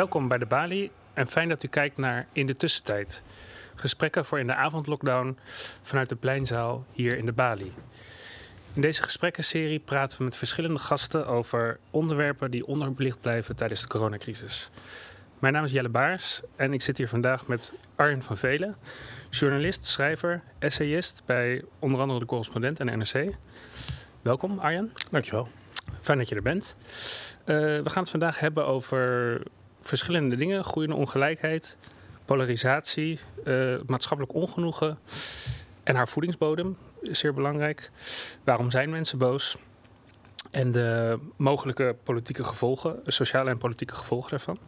Welkom bij de Bali en fijn dat u kijkt naar In de Tussentijd. Gesprekken voor in de avondlockdown vanuit de pleinzaal hier in de Bali. In deze gesprekkenserie praten we met verschillende gasten over onderwerpen die onderbelicht blijven tijdens de coronacrisis. Mijn naam is Jelle Baars en ik zit hier vandaag met Arjen van Velen, journalist, schrijver, essayist bij onder andere de correspondent en de NRC. Welkom Arjen. Dankjewel. Fijn dat je er bent. Uh, we gaan het vandaag hebben over verschillende dingen: groeiende ongelijkheid, polarisatie, uh, maatschappelijk ongenoegen en haar voedingsbodem is zeer belangrijk. Waarom zijn mensen boos? En de mogelijke politieke gevolgen, sociale en politieke gevolgen daarvan.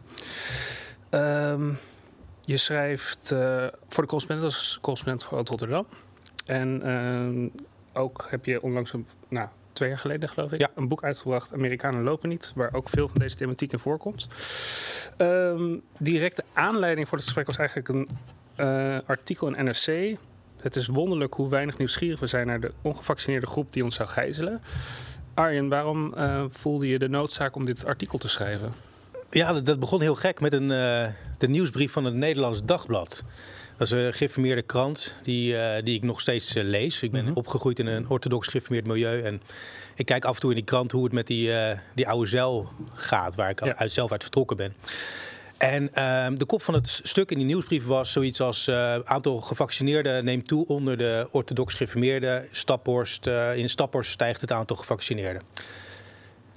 Um, je schrijft uh, voor de correspondent als correspondent uit Rotterdam. En uh, ook heb je onlangs een, nou, twee jaar geleden geloof ik, ja. een boek uitgebracht, Amerikanen lopen niet, waar ook veel van deze thematiek in voorkomt. Um, directe aanleiding voor het gesprek was eigenlijk een uh, artikel in NRC. Het is wonderlijk hoe weinig nieuwsgierig we zijn naar de ongevaccineerde groep die ons zou gijzelen. Arjen, waarom uh, voelde je de noodzaak om dit artikel te schrijven? Ja, dat, begon heel gek met een, uh, de nieuwsbrief van het Nederlands Dagblad. Dat is een geïnformeerde krant die, uh, die ik nog steeds uh, lees. Ik ben mm -hmm. opgegroeid in een orthodox geïnformeerd milieu. En ik kijk af en toe in die krant hoe het met die, uh, die oude zeil gaat, waar ik ja. uit, zelf uit vertrokken ben. En de kop van het stuk in die nieuwsbrief was zoiets als... het aantal gevaccineerden neemt toe onder de orthodox geïnformeerden. Staphorst, in Staphorst stijgt het aantal gevaccineerden.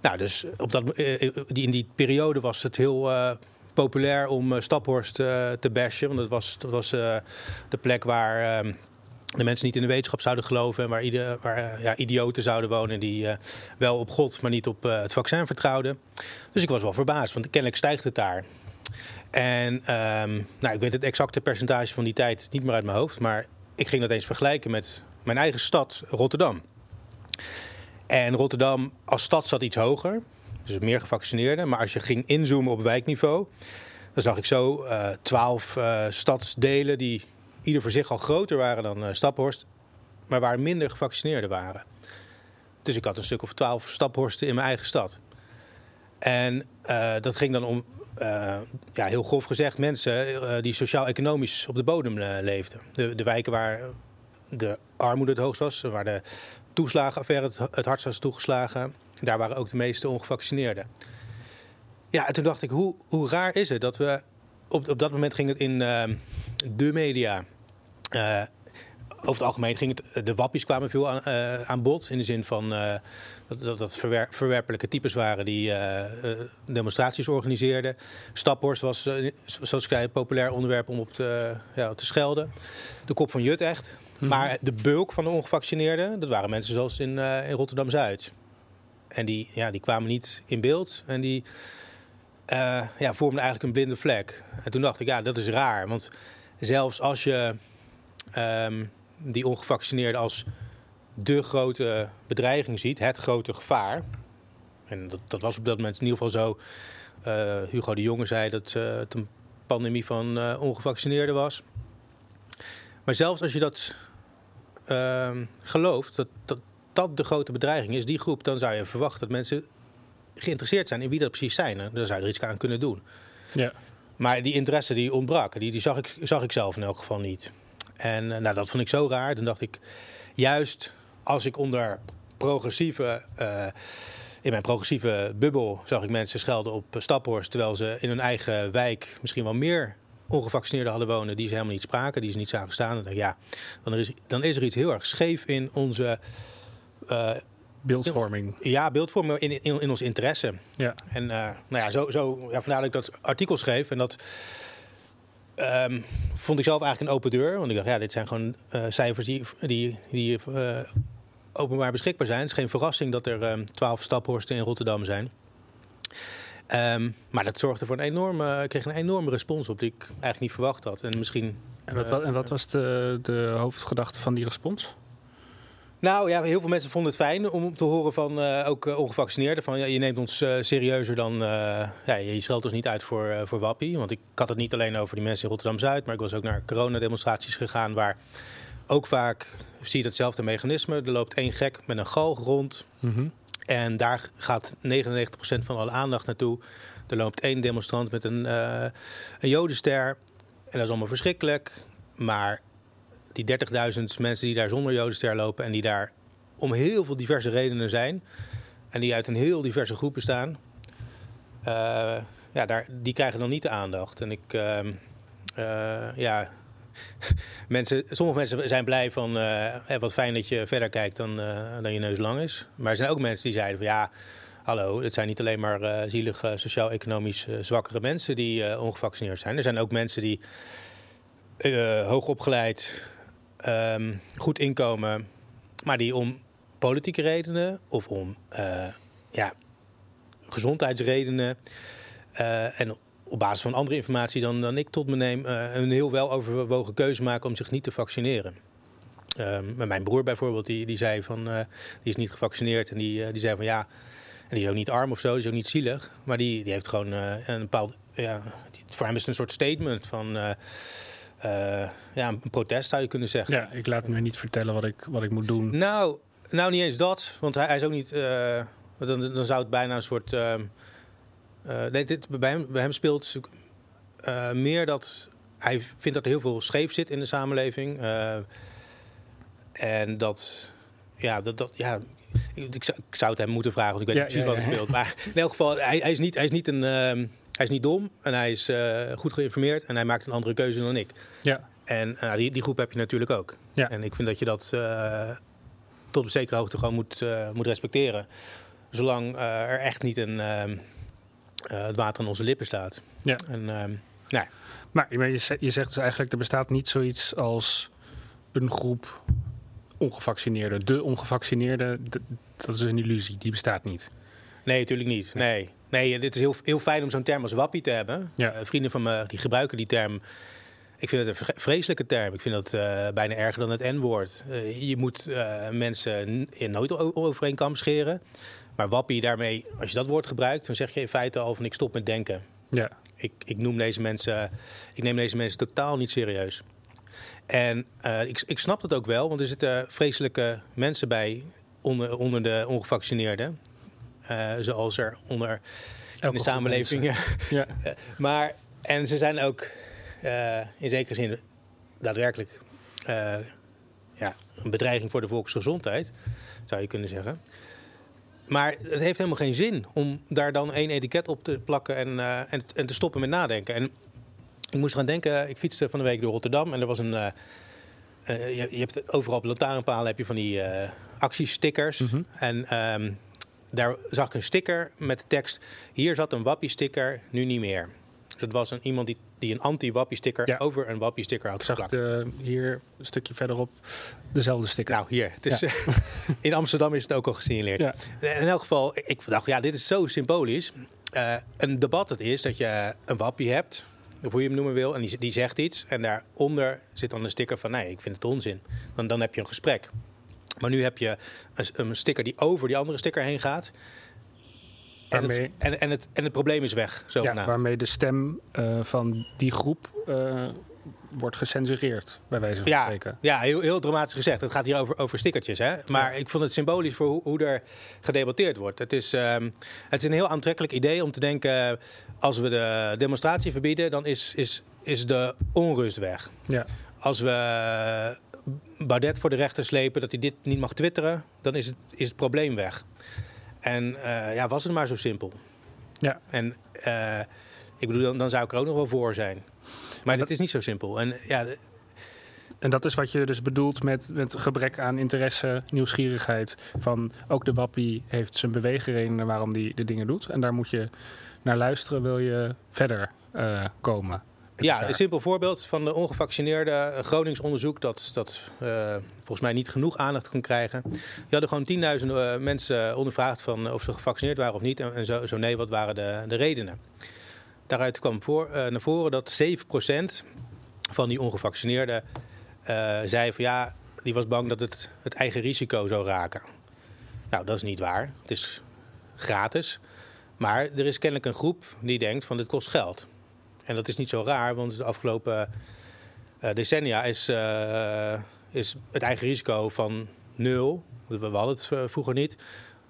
Nou, dus op dat, in die periode was het heel populair om uh, Staphorst uh, te bashen. Want dat was, uh, de plek waar uh, de mensen niet in de wetenschap zouden geloven. En waar, ieder, waar ja, idioten zouden wonen die wel op God, maar niet op het vaccin vertrouwden. Dus ik was wel verbaasd, want kennelijk stijgt het daar. En um, nou, ik weet het exacte percentage van die tijd niet meer uit mijn hoofd. Maar ik ging dat eens vergelijken met mijn eigen stad, Rotterdam. En Rotterdam als stad zat iets hoger. Dus meer gevaccineerden. Maar als je ging inzoomen op wijkniveau, dan zag ik zo uh, twaalf uh, stadsdelen die ieder voor zich al groter waren dan uh, Staphorst, maar waar minder gevaccineerden waren. Dus ik had een stuk of twaalf Staphorsten in mijn eigen stad. En dat ging dan om, ja, heel grof gezegd, mensen die sociaal-economisch op de bodem leefden. De, de wijken waar de armoede het hoogst was, waar de toeslagenaffaire het, het hardst was toegeslagen. Daar waren ook de meeste ongevaccineerden. Ja, en toen dacht ik, hoe, hoe raar is het dat we... Op, op dat moment ging het in uh, de media... Uh, over het algemeen ging het... De wappies kwamen veel aan, uh, aan bod. In de zin van dat, dat, dat verwer, verwerpelijke types waren die demonstraties organiseerden. Staphorst was, zoals ik zei, een populair onderwerp om op te, ja, te schelden. De kop van Jut echt. Hmm. Maar de bulk van de ongevaccineerden, dat waren mensen zoals in, in Rotterdam-Zuid. En die, ja, die kwamen niet in beeld. En die uh, ja, vormden eigenlijk een blinde vlek. En toen dacht ik, ja, dat is raar. Want zelfs als je um, die ongevaccineerden als de grote bedreiging ziet, het grote gevaar. En dat, dat was op dat moment in ieder geval zo. Uh, Hugo de Jonge zei dat uh, het een pandemie van uh, ongevaccineerden was. Maar zelfs als je dat uh, gelooft, dat, dat, dat de grote bedreiging is, die groep, dan zou je verwachten dat mensen geïnteresseerd zijn in wie dat precies zijn. Dan zou je er iets aan kunnen doen. Ja. Maar die interesse die ontbrak, die, die zag, ik, zag ik zelf in elk geval niet. En nou, dat vond ik zo raar. Dan dacht ik, juist als ik onder progressieve. Uh, in mijn progressieve bubbel zag ik mensen schelden op Staphorst. Terwijl ze in hun eigen wijk misschien wel meer ongevaccineerden hadden wonen. die ze helemaal niet spraken, die ze niet zagen staan. Dan dacht ja, dan is, dan is er iets heel erg scheef in onze beeldvorming. Ja, beeldvorming in, in, in ons interesse. Ja. En uh, nou ja, zo, zo ja, vandaar dat ik dat artikel schreef. En dat um, vond ik zelf eigenlijk een open deur. Want ik dacht, ja, dit zijn gewoon uh, cijfers die, die, die openbaar beschikbaar zijn. Het is geen verrassing dat er um, twaalf staphorsten in Rotterdam zijn. Um, maar dat zorgde voor een enorme, ik kreeg een enorme respons op die ik eigenlijk niet verwacht had. En misschien. En wat, en wat was de, de hoofdgedachte van die respons? Nou ja, heel veel mensen vonden het fijn om te horen van uh, ook uh, ongevaccineerden. Van ja, je neemt ons uh, serieuzer dan. ja, je scheldt ons niet uit voor, voor Wappie. Want ik had het niet alleen over die mensen in Rotterdam Zuid. Maar ik was ook naar coronademonstraties gegaan. Waar ook vaak zie je datzelfde mechanisme. Er loopt één gek met een galg rond. Mm -hmm. En daar gaat 99% van alle aandacht naartoe. Er loopt één demonstrant met een, een jodenster. En dat is allemaal verschrikkelijk. Maar die 30.000 mensen die daar zonder jodenster lopen... en die daar om heel veel diverse redenen zijn... en die uit een heel diverse groep bestaan... Uh, ja, daar, die krijgen dan niet de aandacht. En ik... Uh, ja, mensen, sommige mensen zijn blij van uh, wat fijn dat je verder kijkt dan, dan je neus lang is. Maar er zijn ook mensen die zeiden van ja, hallo, het zijn niet alleen maar zielige sociaal-economisch zwakkere mensen die ongevaccineerd zijn. Er zijn ook mensen die hoog opgeleid, um, goed inkomen, maar die om politieke redenen of om ja, gezondheidsredenen en op basis van andere informatie dan, dan ik tot me neem, uh, een heel wel overwogen keuze maken om zich niet te vaccineren. Uh, mijn broer bijvoorbeeld, die, die zei van, die is niet gevaccineerd en die, die zei van ja, en die is ook niet arm of zo, die is ook niet zielig, maar die, die heeft gewoon een bepaald, ja, voor hem is het een soort statement van, ja, een protest zou je kunnen zeggen. Ja, ik laat me niet vertellen wat ik, wat ik moet doen. Nou, nou niet eens dat, want hij, hij is ook niet, dan, dan zou het bijna een soort ehm, uh, nee, dit, bij, hem, bij hem speelt meer dat hij vindt dat er heel veel scheef zit in de samenleving. Uh, en dat, ja, dat, dat, ja ik, ik, zou, het hem moeten vragen, want ik weet niet precies wat hij speelt. Maar in elk geval, hij, hij, is, niet, hij, is, niet een, uh, hij is niet dom en hij is goed geïnformeerd en hij maakt een andere keuze dan ik. Ja. En die, die groep heb je natuurlijk ook. Ja. En ik vind dat je dat tot op zekere hoogte gewoon moet, moet respecteren. Zolang er echt niet een ehm, het water aan onze lippen staat. Ja. En, uh, nou. Maar je, je zegt dus eigenlijk, er bestaat niet zoiets als een groep ongevaccineerden. De ongevaccineerde, dat is een illusie, die bestaat niet. Nee, natuurlijk niet. Nee. Nee, dit is heel, heel fijn om zo'n term als wappie te hebben. Ja. Uh, vrienden van me die gebruiken die term. Ik vind het een vreselijke term. Ik vind dat uh, bijna erger dan het N-woord. Uh, je moet mensen in nooit over één kam scheren. Maar wappie daarmee, als je dat woord gebruikt, dan zeg je in feite al van ik stop met denken. Ja. Ik, ik, noem deze mensen, ik neem deze mensen totaal niet serieus. En ik, ik snap het ook wel, want er zitten vreselijke mensen bij onder, onder de ongevaccineerden. Uh, zoals er onder in de samenleving. ja. maar, en ze zijn ook in zekere zin daadwerkelijk ja, een bedreiging voor de volksgezondheid, zou je kunnen zeggen. Maar het heeft helemaal geen zin om daar dan één etiket op te plakken en, uh, en, en, te stoppen met nadenken. En ik moest gaan denken, ik fietste van de week door Rotterdam en er was een. Uh, uh, je, je, hebt overal op lantaarnpalen heb je van die actiestickers. Mhm. En um, daar zag ik een sticker met de tekst: Hier zat een wappie-sticker, nu niet meer. Dus het was een, iemand die, die een anti-wappie-sticker Ja. over een wappie-sticker had Ik zag de, hier een stukje verderop dezelfde sticker. Nou, hier. Het is, Ja. in Amsterdam is het ook al gesignaleerd. Ja. In elk geval, ik dacht, ja, dit is zo symbolisch. Eh, een debat het is dat je een wappie hebt, of hoe je hem noemen wil, en die, die zegt iets. En daaronder zit dan een sticker van, nee, ik vind het onzin. Dan, dan heb je een gesprek. Maar nu heb je een, een sticker die over die andere sticker heen gaat. En het, en, en, het, en het probleem is weg, Ja, waarmee de stem eh, van die groep eh, wordt gecensureerd, bij wijze van Ja, spreken. ja heel, heel dramatisch gezegd. Het gaat hier over, over stickertjes. Hè? Maar ik vond het symbolisch voor hoe, hoe er gedebatteerd wordt. Het is, ehm, het is een heel aantrekkelijk idee om te denken... als we de demonstratie verbieden, dan is, is, is de onrust weg. Ja. Als we Baudet voor de rechter slepen dat hij dit niet mag twitteren... dan is het, is het probleem weg. En eh, ja, was het maar zo simpel. Ja. En eh, ik bedoel, dan, dan zou ik er ook nog wel voor zijn. Maar het is niet zo simpel. En ja, En dat is wat je dus bedoelt met, met gebrek aan interesse, nieuwsgierigheid. Van ook de wappie heeft zijn beweegredenen waarom die de dingen doet. En daar moet je naar luisteren, wil je verder eh, komen. Ja, een simpel voorbeeld van de ongevaccineerde een Gronings onderzoek dat, dat eh, volgens mij niet genoeg aandacht kon krijgen. Die hadden gewoon tienduizenden eh, mensen ondervraagd van of ze gevaccineerd waren of niet. En, en zo, zo nee, wat waren de, de redenen? Daaruit kwam voor, eh, naar voren dat 7% van die ongevaccineerden eh, zei van ja, die was bang dat het het eigen risico zou raken. Nou, dat is niet waar. Het is gratis. Maar er is kennelijk een groep die denkt van dit kost geld. En dat is niet zo raar, want de afgelopen eh, decennia is, eh, is het eigen risico van nul, we hadden het eh, vroeger niet,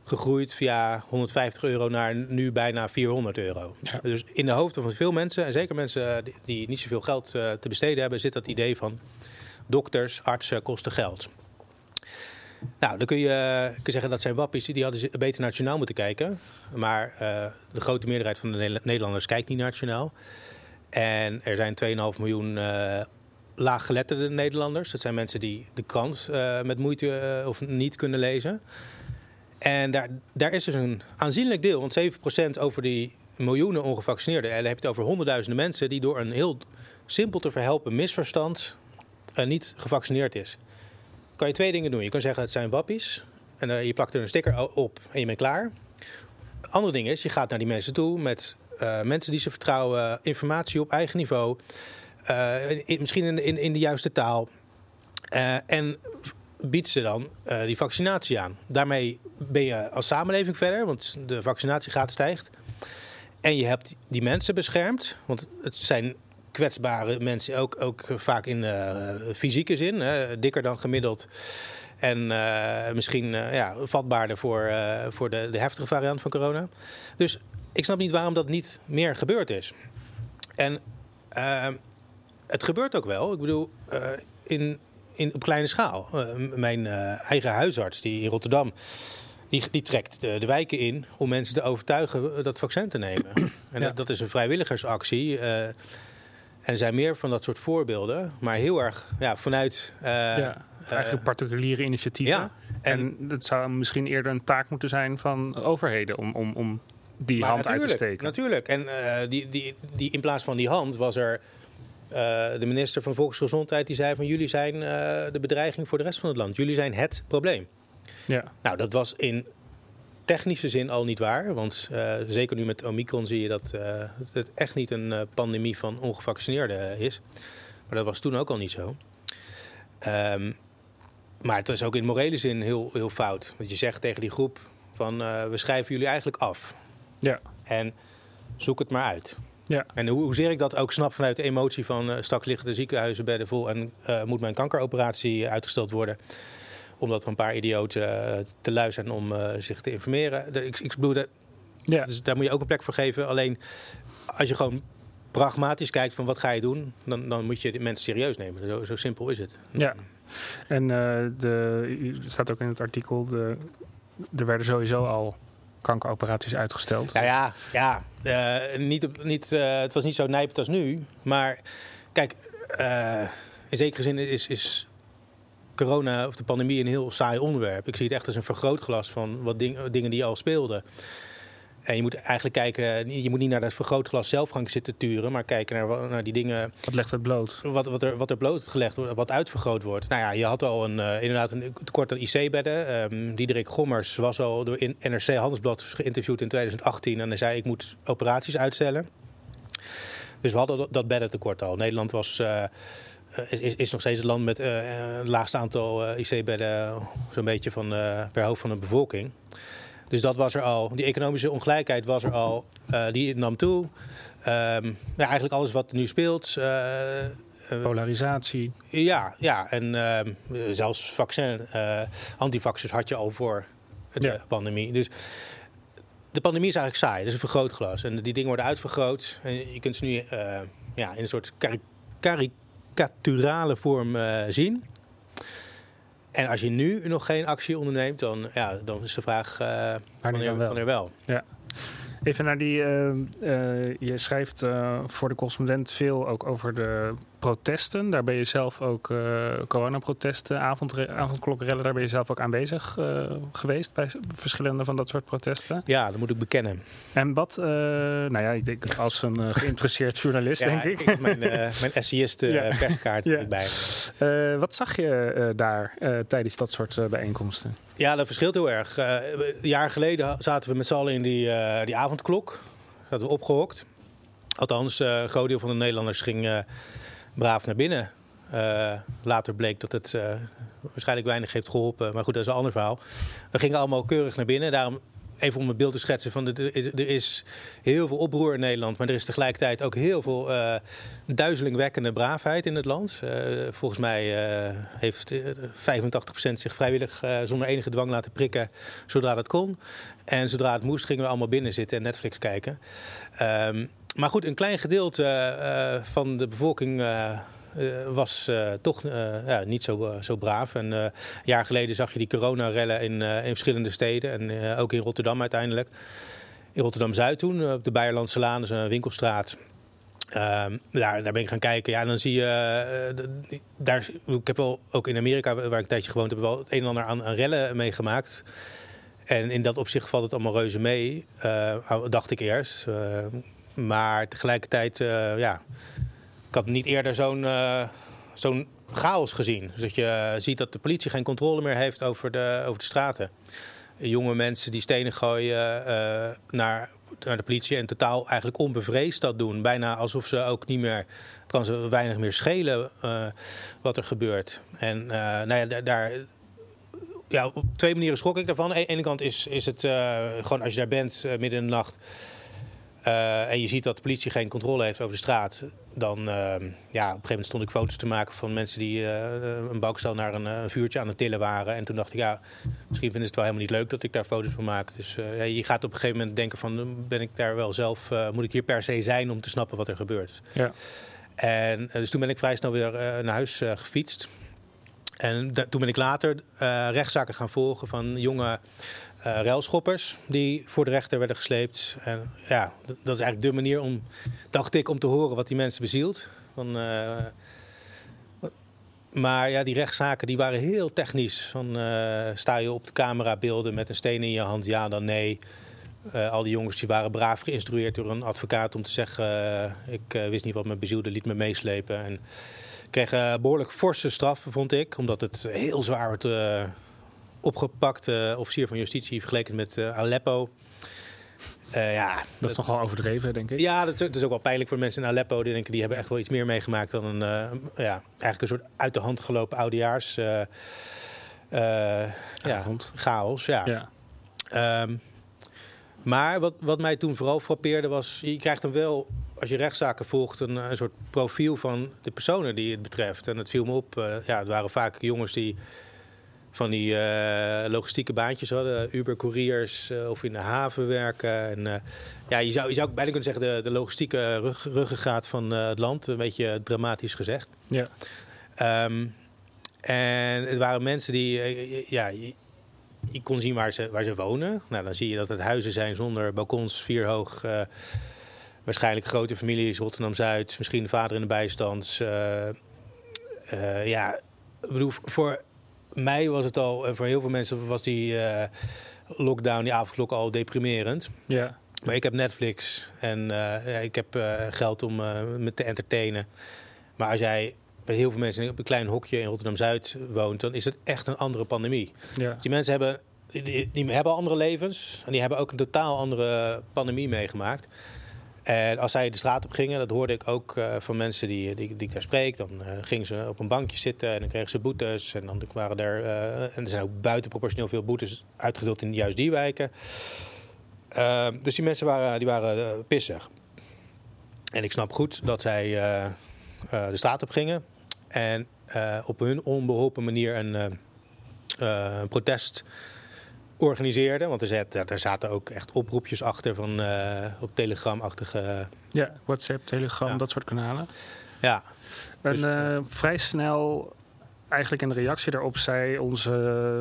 gegroeid via 150 euro naar nu bijna 400 euro. Dus in de hoofden van veel mensen, en zeker mensen die, die niet zoveel geld te besteden hebben, zit dat idee van dokters, artsen kosten geld. Nou, dan kun je, kun je zeggen dat zijn wappies, die hadden beter nationaal moeten kijken. Maar uh, de grote meerderheid van de Nederlanders kijkt niet nationaal. En er zijn 2,5 miljoen uh, laaggeletterde Nederlanders. Dat zijn mensen die de krant uh, met moeite of niet kunnen lezen. En daar, daar is dus een aanzienlijk deel, want 7% over die miljoenen ongevaccineerden. En dan heb je het over honderdduizenden mensen die door een heel simpel te verhelpen misverstand niet gevaccineerd is kan je twee dingen doen. Je kan zeggen het zijn wappies. En je plakt er een sticker op en je bent klaar. Andere ding is, je gaat naar die mensen toe met uh, mensen die ze vertrouwen, informatie op eigen niveau. In, misschien in, in, de juiste taal. en biedt ze dan die vaccinatie aan. Daarmee ben je als samenleving verder, want de vaccinatiegraad stijgt. En je hebt die mensen beschermd, want het zijn kwetsbare mensen, ook, ook vaak in fysieke zin, dikker dan gemiddeld. En misschien uh, ja, vatbaarder voor, voor de, de heftige variant van corona. Dus ik snap niet waarom dat niet meer gebeurd is. En het gebeurt ook wel. Ik bedoel, in, in, op kleine schaal. mijn eigen huisarts die in Rotterdam. Die, die trekt de, de, wijken in om mensen te overtuigen dat vaccin te nemen. En dat, dat, is een vrijwilligersactie. En er zijn meer van dat soort voorbeelden, maar heel erg ja, vanuit. Ja, eigenlijk particuliere initiatieven. Ja, en, en het zou misschien eerder een taak moeten zijn van overheden om, om, om die hand uit te steken. Natuurlijk. En uh, die, die, die, in plaats van die hand was er. Uh, de minister van Volksgezondheid die zei van jullie zijn uh, de bedreiging voor de rest van het land. Jullie zijn het probleem. Ja. Nou, dat was in technische zin al niet waar. Want zeker nu met Omicron zie je dat het echt niet een pandemie van ongevaccineerden is. Maar dat was toen ook al niet zo. Um, maar het is ook in morele zin heel, heel fout. Want je zegt tegen die groep van we schrijven jullie eigenlijk af. Ja. En zoek het maar uit. Ja. En hoe, hoezeer ik dat ook snap vanuit de emotie van straks liggen de ziekenhuizenbedden vol en moet mijn kankeroperatie uitgesteld worden omdat er een paar idioten eh, te lui zijn om eh, zich te informeren. ik, ik bedoel, ja. dus daar moet je ook een plek voor geven. Alleen als je gewoon pragmatisch kijkt van wat ga je doen, dan, dan moet je de mensen serieus nemen. Zo, zo simpel is het. Ja, en uh, de, er staat ook in het artikel, de, er werden sowieso al kankeroperaties uitgesteld. Nou ja, ja uh, niet, niet, uh, het was niet zo nijpend als nu. Maar kijk, in zekere zin is, is corona of de pandemie een heel saai onderwerp. Ik zie het echt als een vergrootglas van wat ding, dingen die al speelden. En je moet eigenlijk kijken, je moet niet naar dat vergrootglas zelf gaan zitten turen, maar kijken naar, naar die dingen. Wat legt het bloot? Wat, wat, er, wat er blootgelegd wordt, wat uitvergroot wordt. Nou ja, je had al een, uh, inderdaad een tekort aan IC-bedden. Um, Diederik Gommers was al door in NRC Handelsblad geïnterviewd in 2018 en hij zei: Ik moet operaties uitstellen. Dus we hadden dat beddentekort al. Nederland was. Uh, eh, is, is nog steeds het land met uh, het laagste aantal IC-bedden, zo'n beetje van, per hoofd van de bevolking. Dus dat was er al. Die economische ongelijkheid was er al. die nam toe. Um, ja, eigenlijk alles wat nu speelt. Polarisatie. Ja, ja. en ehm, zelfs vaccin, antivaxers had je al voor de pandemie. Dus de pandemie is eigenlijk saai. Dat is een vergrootglas. En die dingen worden uitvergroot. En je kunt ze nu ja, in een soort karikaturale vorm uh, zien. En als je nu nog geen actie onderneemt, dan, ja, dan is de vraag uh, wanneer, wanneer, wel. Ja. Even naar die. Uh, je schrijft voor de correspondent veel ook over de protesten. Daar ben je zelf ook uh, coronaprotesten, avond, avondklokkerellen, daar ben je zelf ook aanwezig uh, geweest bij verschillende van dat soort protesten. Ja, dat moet ik bekennen. En wat, uh, nou ja, ik denk als een geïnteresseerd journalist, denk ik. ik mijn, mijn essayist ja. perskaart ja. bij. wat zag je daar tijdens dat soort bijeenkomsten? Ja, dat verschilt heel erg. een jaar geleden zaten we met z'n allen in die, die avondklok. Zaten we opgehokt. Althans, een groot deel van de Nederlanders ging braaf naar binnen. Uh, later bleek dat het uh, waarschijnlijk weinig heeft geholpen. Maar goed, dat is een ander verhaal. We gingen allemaal keurig naar binnen. Daarom even om een beeld te schetsen, van er, is, er is heel veel oproer in Nederland, maar er is tegelijkertijd ook heel veel duizelingwekkende braafheid in het land. Volgens mij heeft 85% zich vrijwillig zonder enige dwang laten prikken zodra dat kon. En zodra het moest, gingen we allemaal binnen zitten en Netflix kijken. Um, maar goed, een klein gedeelte van de bevolking uh, was uh, toch uh, ja, niet zo, zo braaf. En een jaar geleden zag je die coronarellen in, in verschillende steden. En ook in Rotterdam uiteindelijk. In Rotterdam-Zuid toen, op de Beierlandse Laan, dus een winkelstraat. Ehm, daar, daar ben ik gaan kijken. Ja, dan zie je. daar, ik heb wel ook in Amerika, waar ik een tijdje gewoond heb, wel het een en ander aan, aan rellen meegemaakt. En in dat opzicht valt het allemaal reuze mee, dacht ik eerst. Maar tegelijkertijd, ja had niet eerder zo'n zo'n chaos gezien. Dus dat je ziet dat de politie geen controle meer heeft over de, over de straten. Jonge mensen die stenen gooien naar, naar de politie en totaal eigenlijk onbevreesd dat doen. Bijna alsof ze ook niet meer, het kan ze weinig meer schelen wat er gebeurt. En nou ja, daar, ja, op twee manieren schrok ik daarvan. Aan de ene kant is, is het gewoon als je daar bent midden in de nacht uh, en je ziet dat de politie geen controle heeft over de straat. Dan, uh, ja, op een gegeven moment stond ik foto's te maken van mensen die uh, een bouwstel naar een, een, vuurtje aan het tillen waren. En toen dacht ik, ja, misschien vinden ze het wel helemaal niet leuk dat ik daar foto's van maak. Dus ja, je gaat op een gegeven moment denken van, ben ik daar wel zelf, moet ik hier per se zijn om te snappen wat er gebeurt. Ja. En dus toen ben ik vrij snel weer naar huis gefietst. En toen ben ik later rechtszaken gaan volgen van jonge uh, die voor de rechter werden gesleept. En ja, dat, is eigenlijk de manier om, dacht ik, om te horen wat die mensen bezielt. Van, uh, maar ja, die rechtszaken die waren heel technisch. Van, uh, sta je op de camerabeelden met een steen in je hand, ja dan nee. al die jongens die waren braaf geïnstrueerd door een advocaat om te zeggen... ik wist niet wat me bezielde, liet me meeslepen. En kreeg behoorlijk forse straffen, vond ik. Omdat het heel zwaar werd opgepakt officier van justitie vergeleken met uh, Aleppo. Uh, ja, dat, dat, is nogal overdreven, denk ik. Ja, dat, is ook wel pijnlijk voor mensen in Aleppo. Die denken die hebben echt wel iets meer meegemaakt dan een, uh, ja, eigenlijk een soort uit de hand gelopen oudejaars. ja, chaos. Ja. ja. Um, maar wat, wat mij toen vooral frappeerde was, je krijgt dan wel, als je rechtszaken volgt, een, een soort profiel van de personen die het betreft. En het viel me op, ja, het waren vaak jongens die van die eh, logistieke baantjes hadden. Uber-couriers uh, of in de haven werken. En, uh, ja, je, zou, je zou bijna kunnen zeggen de, de logistieke rug, ruggengraat van het land. Een beetje dramatisch gezegd. Ja. Um, en het waren mensen die... ja, je, je, kon zien waar ze, waar ze wonen. Nou, dan zie je dat het huizen zijn zonder balkons, vier hoog... waarschijnlijk grote families, Rotterdam-Zuid. Misschien de vader in de bijstand. ja, ik bedoel, voor mei was het al, en voor heel veel mensen was die uh, lockdown, die avondklok al deprimerend. Ja. Maar ik heb Netflix en uh, ik heb uh, geld om me te entertainen. Maar als jij bij heel veel mensen op een klein hokje in Rotterdam-Zuid woont, dan is het echt een andere pandemie. Ja. Dus die mensen hebben, die, die, hebben andere levens en die hebben ook een totaal andere pandemie meegemaakt. En als zij de straat op gingen, dat hoorde ik ook uh, van mensen die, die, die, ik daar spreek. Dan uh, gingen ze op een bankje zitten en dan kregen ze boetes. En dan waren er, uh, en er zijn ook buitenproportioneel veel boetes uitgedeeld in juist die wijken. Ehm, dus die mensen waren, die waren pissig. En ik snap goed dat zij de straat op gingen. En op hun onbeholpen manier een protest organiseerde. Want er, er zaten ook echt oproepjes achter van uh, op Telegram-achtige... Ja, WhatsApp, Telegram, dat soort kanalen. Ja. En dus, uh, vrij snel eigenlijk in reactie daarop zei onze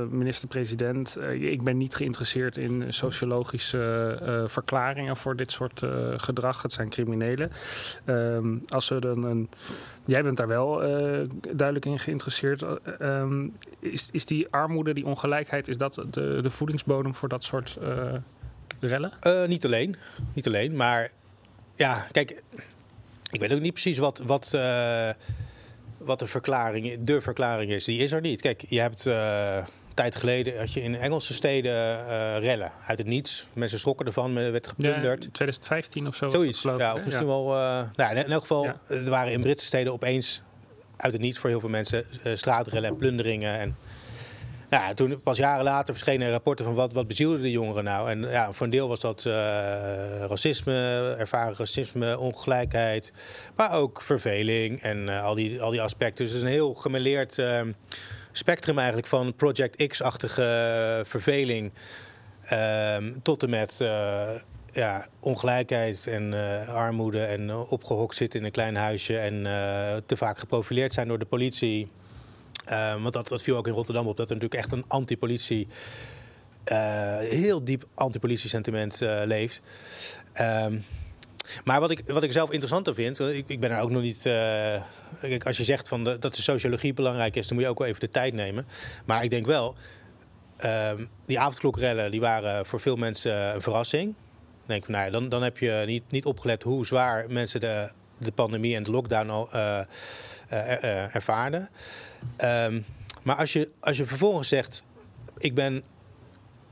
minister-president: uh, Ik ben niet geïnteresseerd in sociologische uh, verklaringen voor dit soort uh, gedrag. Het zijn criminelen. Um, als we dan een. Jij bent daar wel duidelijk in geïnteresseerd. Um, is, is die armoede, die ongelijkheid, is dat de, de voedingsbodem voor dat soort rellen? niet alleen. Niet alleen. Maar ja, kijk, ik weet ook niet precies wat. wat wat de verklaring, de verklaring is, die is er niet. Kijk, je hebt een tijd geleden had je in Engelse steden uh, rellen uit het niets. Mensen schrokken ervan, er werd geplunderd. Ja, 2015 of zo. Zoiets, ja, of misschien wel. Uh, nou, in elk geval, er waren in Britse steden opeens uit het niets voor heel veel mensen straatrellen en plunderingen. En, Toen pas jaren later verschenen rapporten van wat, wat bezielde de jongeren nou. En ja, voor een deel was dat uh, racisme, ervaren racisme, ongelijkheid. Maar ook verveling en uh, al, die, al die aspecten. Dus is een heel gemeleerd uh, spectrum eigenlijk van Project X-achtige verveling. Ehm, tot en met ja, ongelijkheid en armoede en opgehokt zitten in een klein huisje. En te vaak geprofileerd zijn door de politie. Uh, want dat, dat viel ook in Rotterdam op, dat er natuurlijk echt een anti-politie, uh, heel diep anti-politie sentiment uh, leeft. Um, maar wat ik, wat ik zelf interessanter vind, ik, ik ben er ook nog niet. Kijk, als je zegt van dat de sociologie belangrijk is, dan moet je ook wel even de tijd nemen. Maar ik denk wel, ehm, die avondklokrellen die waren voor veel mensen een verrassing. Dan denk ik nou ja, dan, dan heb je niet, niet opgelet hoe zwaar mensen de, de pandemie en de lockdown al ervaarden. Um, maar als je, als je vervolgens zegt: Ik ben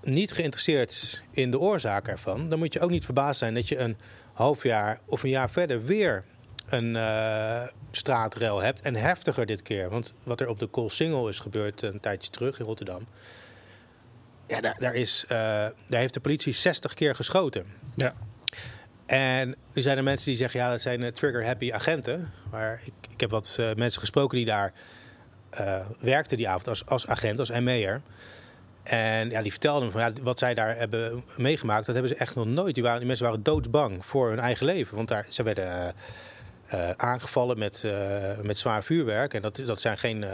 niet geïnteresseerd in de oorzaak ervan, dan moet je ook niet verbaasd zijn dat je een half jaar of een jaar verder weer een uh, straatrel hebt. En heftiger dit keer. Want wat er op de Koolsingel is gebeurd een tijdje terug in Rotterdam. Ja, daar, daar, is, daar heeft de politie 60 keer geschoten. Ja. En er zijn er mensen die zeggen, ja, dat zijn uh, trigger-happy agenten. Maar ik, ik heb wat mensen gesproken die daar uh, werkte die avond als, als agent, als ME'er. En ja, die vertelden me van wat zij daar hebben meegemaakt, dat hebben ze echt nog nooit. Die, waren, die mensen waren doodsbang voor hun eigen leven. Want daar, ze werden aangevallen met, met zwaar vuurwerk. En dat, dat zijn geen,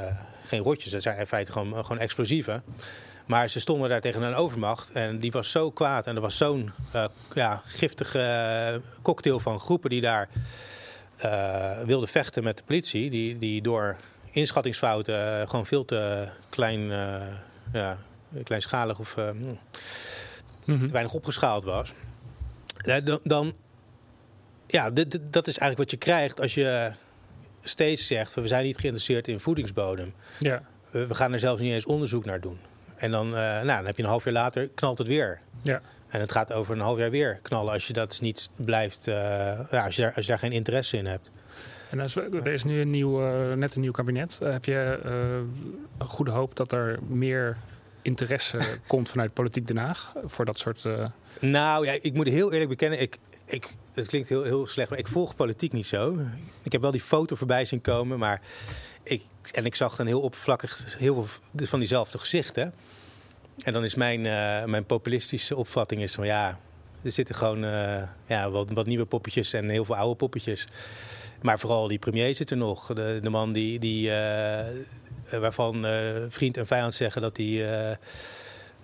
geen rotjes, dat zijn in feite gewoon, gewoon explosieven. Maar ze stonden daar tegen een overmacht en die was zo kwaad. En er was zo'n ja, giftige cocktail van groepen die daar wilden vechten met de politie. Die, die door inschattingsfouten eh, gewoon veel te klein, uh, ja, kleinschalig of uh, te weinig opgeschaald was. Dan, dan ja, dat is eigenlijk wat je krijgt als je steeds zegt: we zijn niet geïnteresseerd in voedingsbodem. Ja. We, we gaan er zelfs niet eens onderzoek naar doen. En dan, uh, nou, dan heb je een half jaar later, knalt het weer. Ja. En het gaat over een half jaar weer knallen als je dat niet blijft, uh, ja, als, je daar, als je daar geen interesse in hebt. En als er is nu een nieuw, uh, net een nieuw kabinet. Uh, heb je uh, een goede hoop dat er meer interesse komt vanuit politiek Den Haag voor dat soort. Nou ja, ik moet heel eerlijk bekennen. Ik, ik, het klinkt heel, heel slecht, maar ik volg politiek niet zo. Ik heb wel die foto voorbij zien komen, maar ik, en ik zag dan heel oppervlakkig heel veel van diezelfde gezichten. En dan is mijn, mijn populistische opvatting is van ja, er zitten gewoon ja, wat, wat nieuwe poppetjes en heel veel oude poppetjes. Maar vooral die premier zit er nog. De, de man die, die, uh, waarvan vriend en vijand zeggen dat hij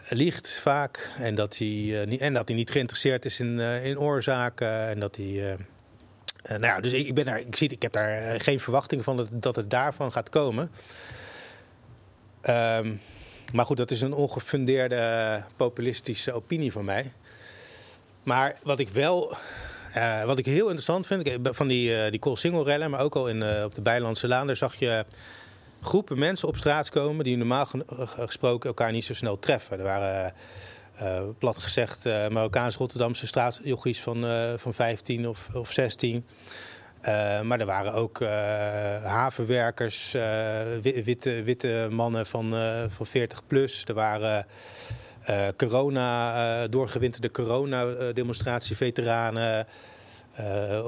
liegt vaak. En dat hij, niet, en dat hij niet geïnteresseerd is in, in oorzaken. En dat hij. Nou ja, dus ik, ben daar, ik, zie, ik heb daar geen verwachting van dat, het daarvan gaat komen. Um, maar goed, dat is een ongefundeerde populistische opinie van mij. Maar wat ik wel wat ik heel interessant vind, van die, uh, die Koolsingel-rellen, maar ook al in, op de Bijlandse Laan, daar zag je groepen mensen op straat komen die normaal gesproken elkaar niet zo snel treffen. Er waren, plat gezegd, Marokkaans-Rotterdamse straatjochies van, van 15 of, of 16. maar er waren ook havenwerkers, witte, witte mannen van, van 40 plus. Er waren corona, doorgewinterde corona-demonstratieveteranen.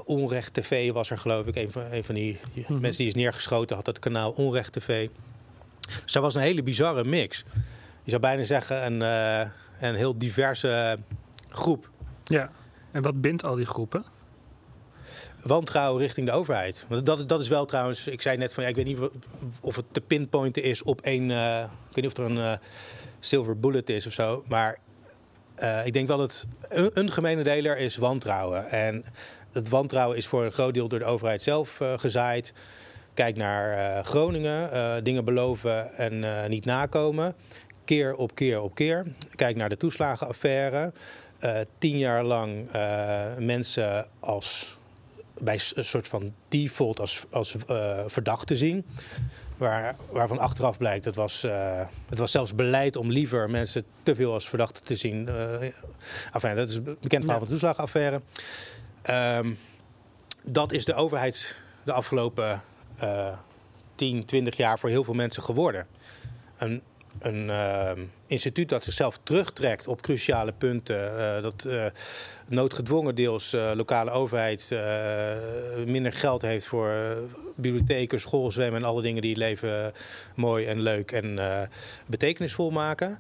Onrecht TV was er geloof ik. Een van, een van die mm -hmm. mensen die is neergeschoten had het kanaal Onrecht TV. Dus dat was een hele bizarre mix. Je zou bijna zeggen een, een heel diverse groep. Ja, en wat bindt al die groepen? wantrouwen richting de overheid. Want dat, dat is wel trouwens, ik zei net van ja, ik weet niet of het te pinpointen is op één. Uh, ik weet niet of er een uh, silver bullet is of zo. Maar uh, ik denk wel dat een, een gemene deler is wantrouwen. En dat wantrouwen is voor een groot deel door de overheid zelf gezaaid. Kijk naar Groningen, dingen beloven en niet nakomen. Keer op keer op keer. Kijk naar de toeslagenaffaire. tien jaar lang mensen als bij een soort van default als, als uh, verdachte zien. Waar, waarvan achteraf blijkt, het was, uh, het was zelfs beleid om liever mensen te veel als verdachte te zien. Uh, enfin, dat is een bekend verhaal van de toeslagaffaire. Um, dat is de overheid de afgelopen uh, 10, 20 jaar voor heel veel mensen geworden. Een een ehm, instituut dat zichzelf terugtrekt op cruciale punten. Uh, dat uh, noodgedwongen deels uh, lokale overheid minder geld heeft voor bibliotheken, schoolzwemmen en alle dingen die het leven mooi en leuk en betekenisvol maken.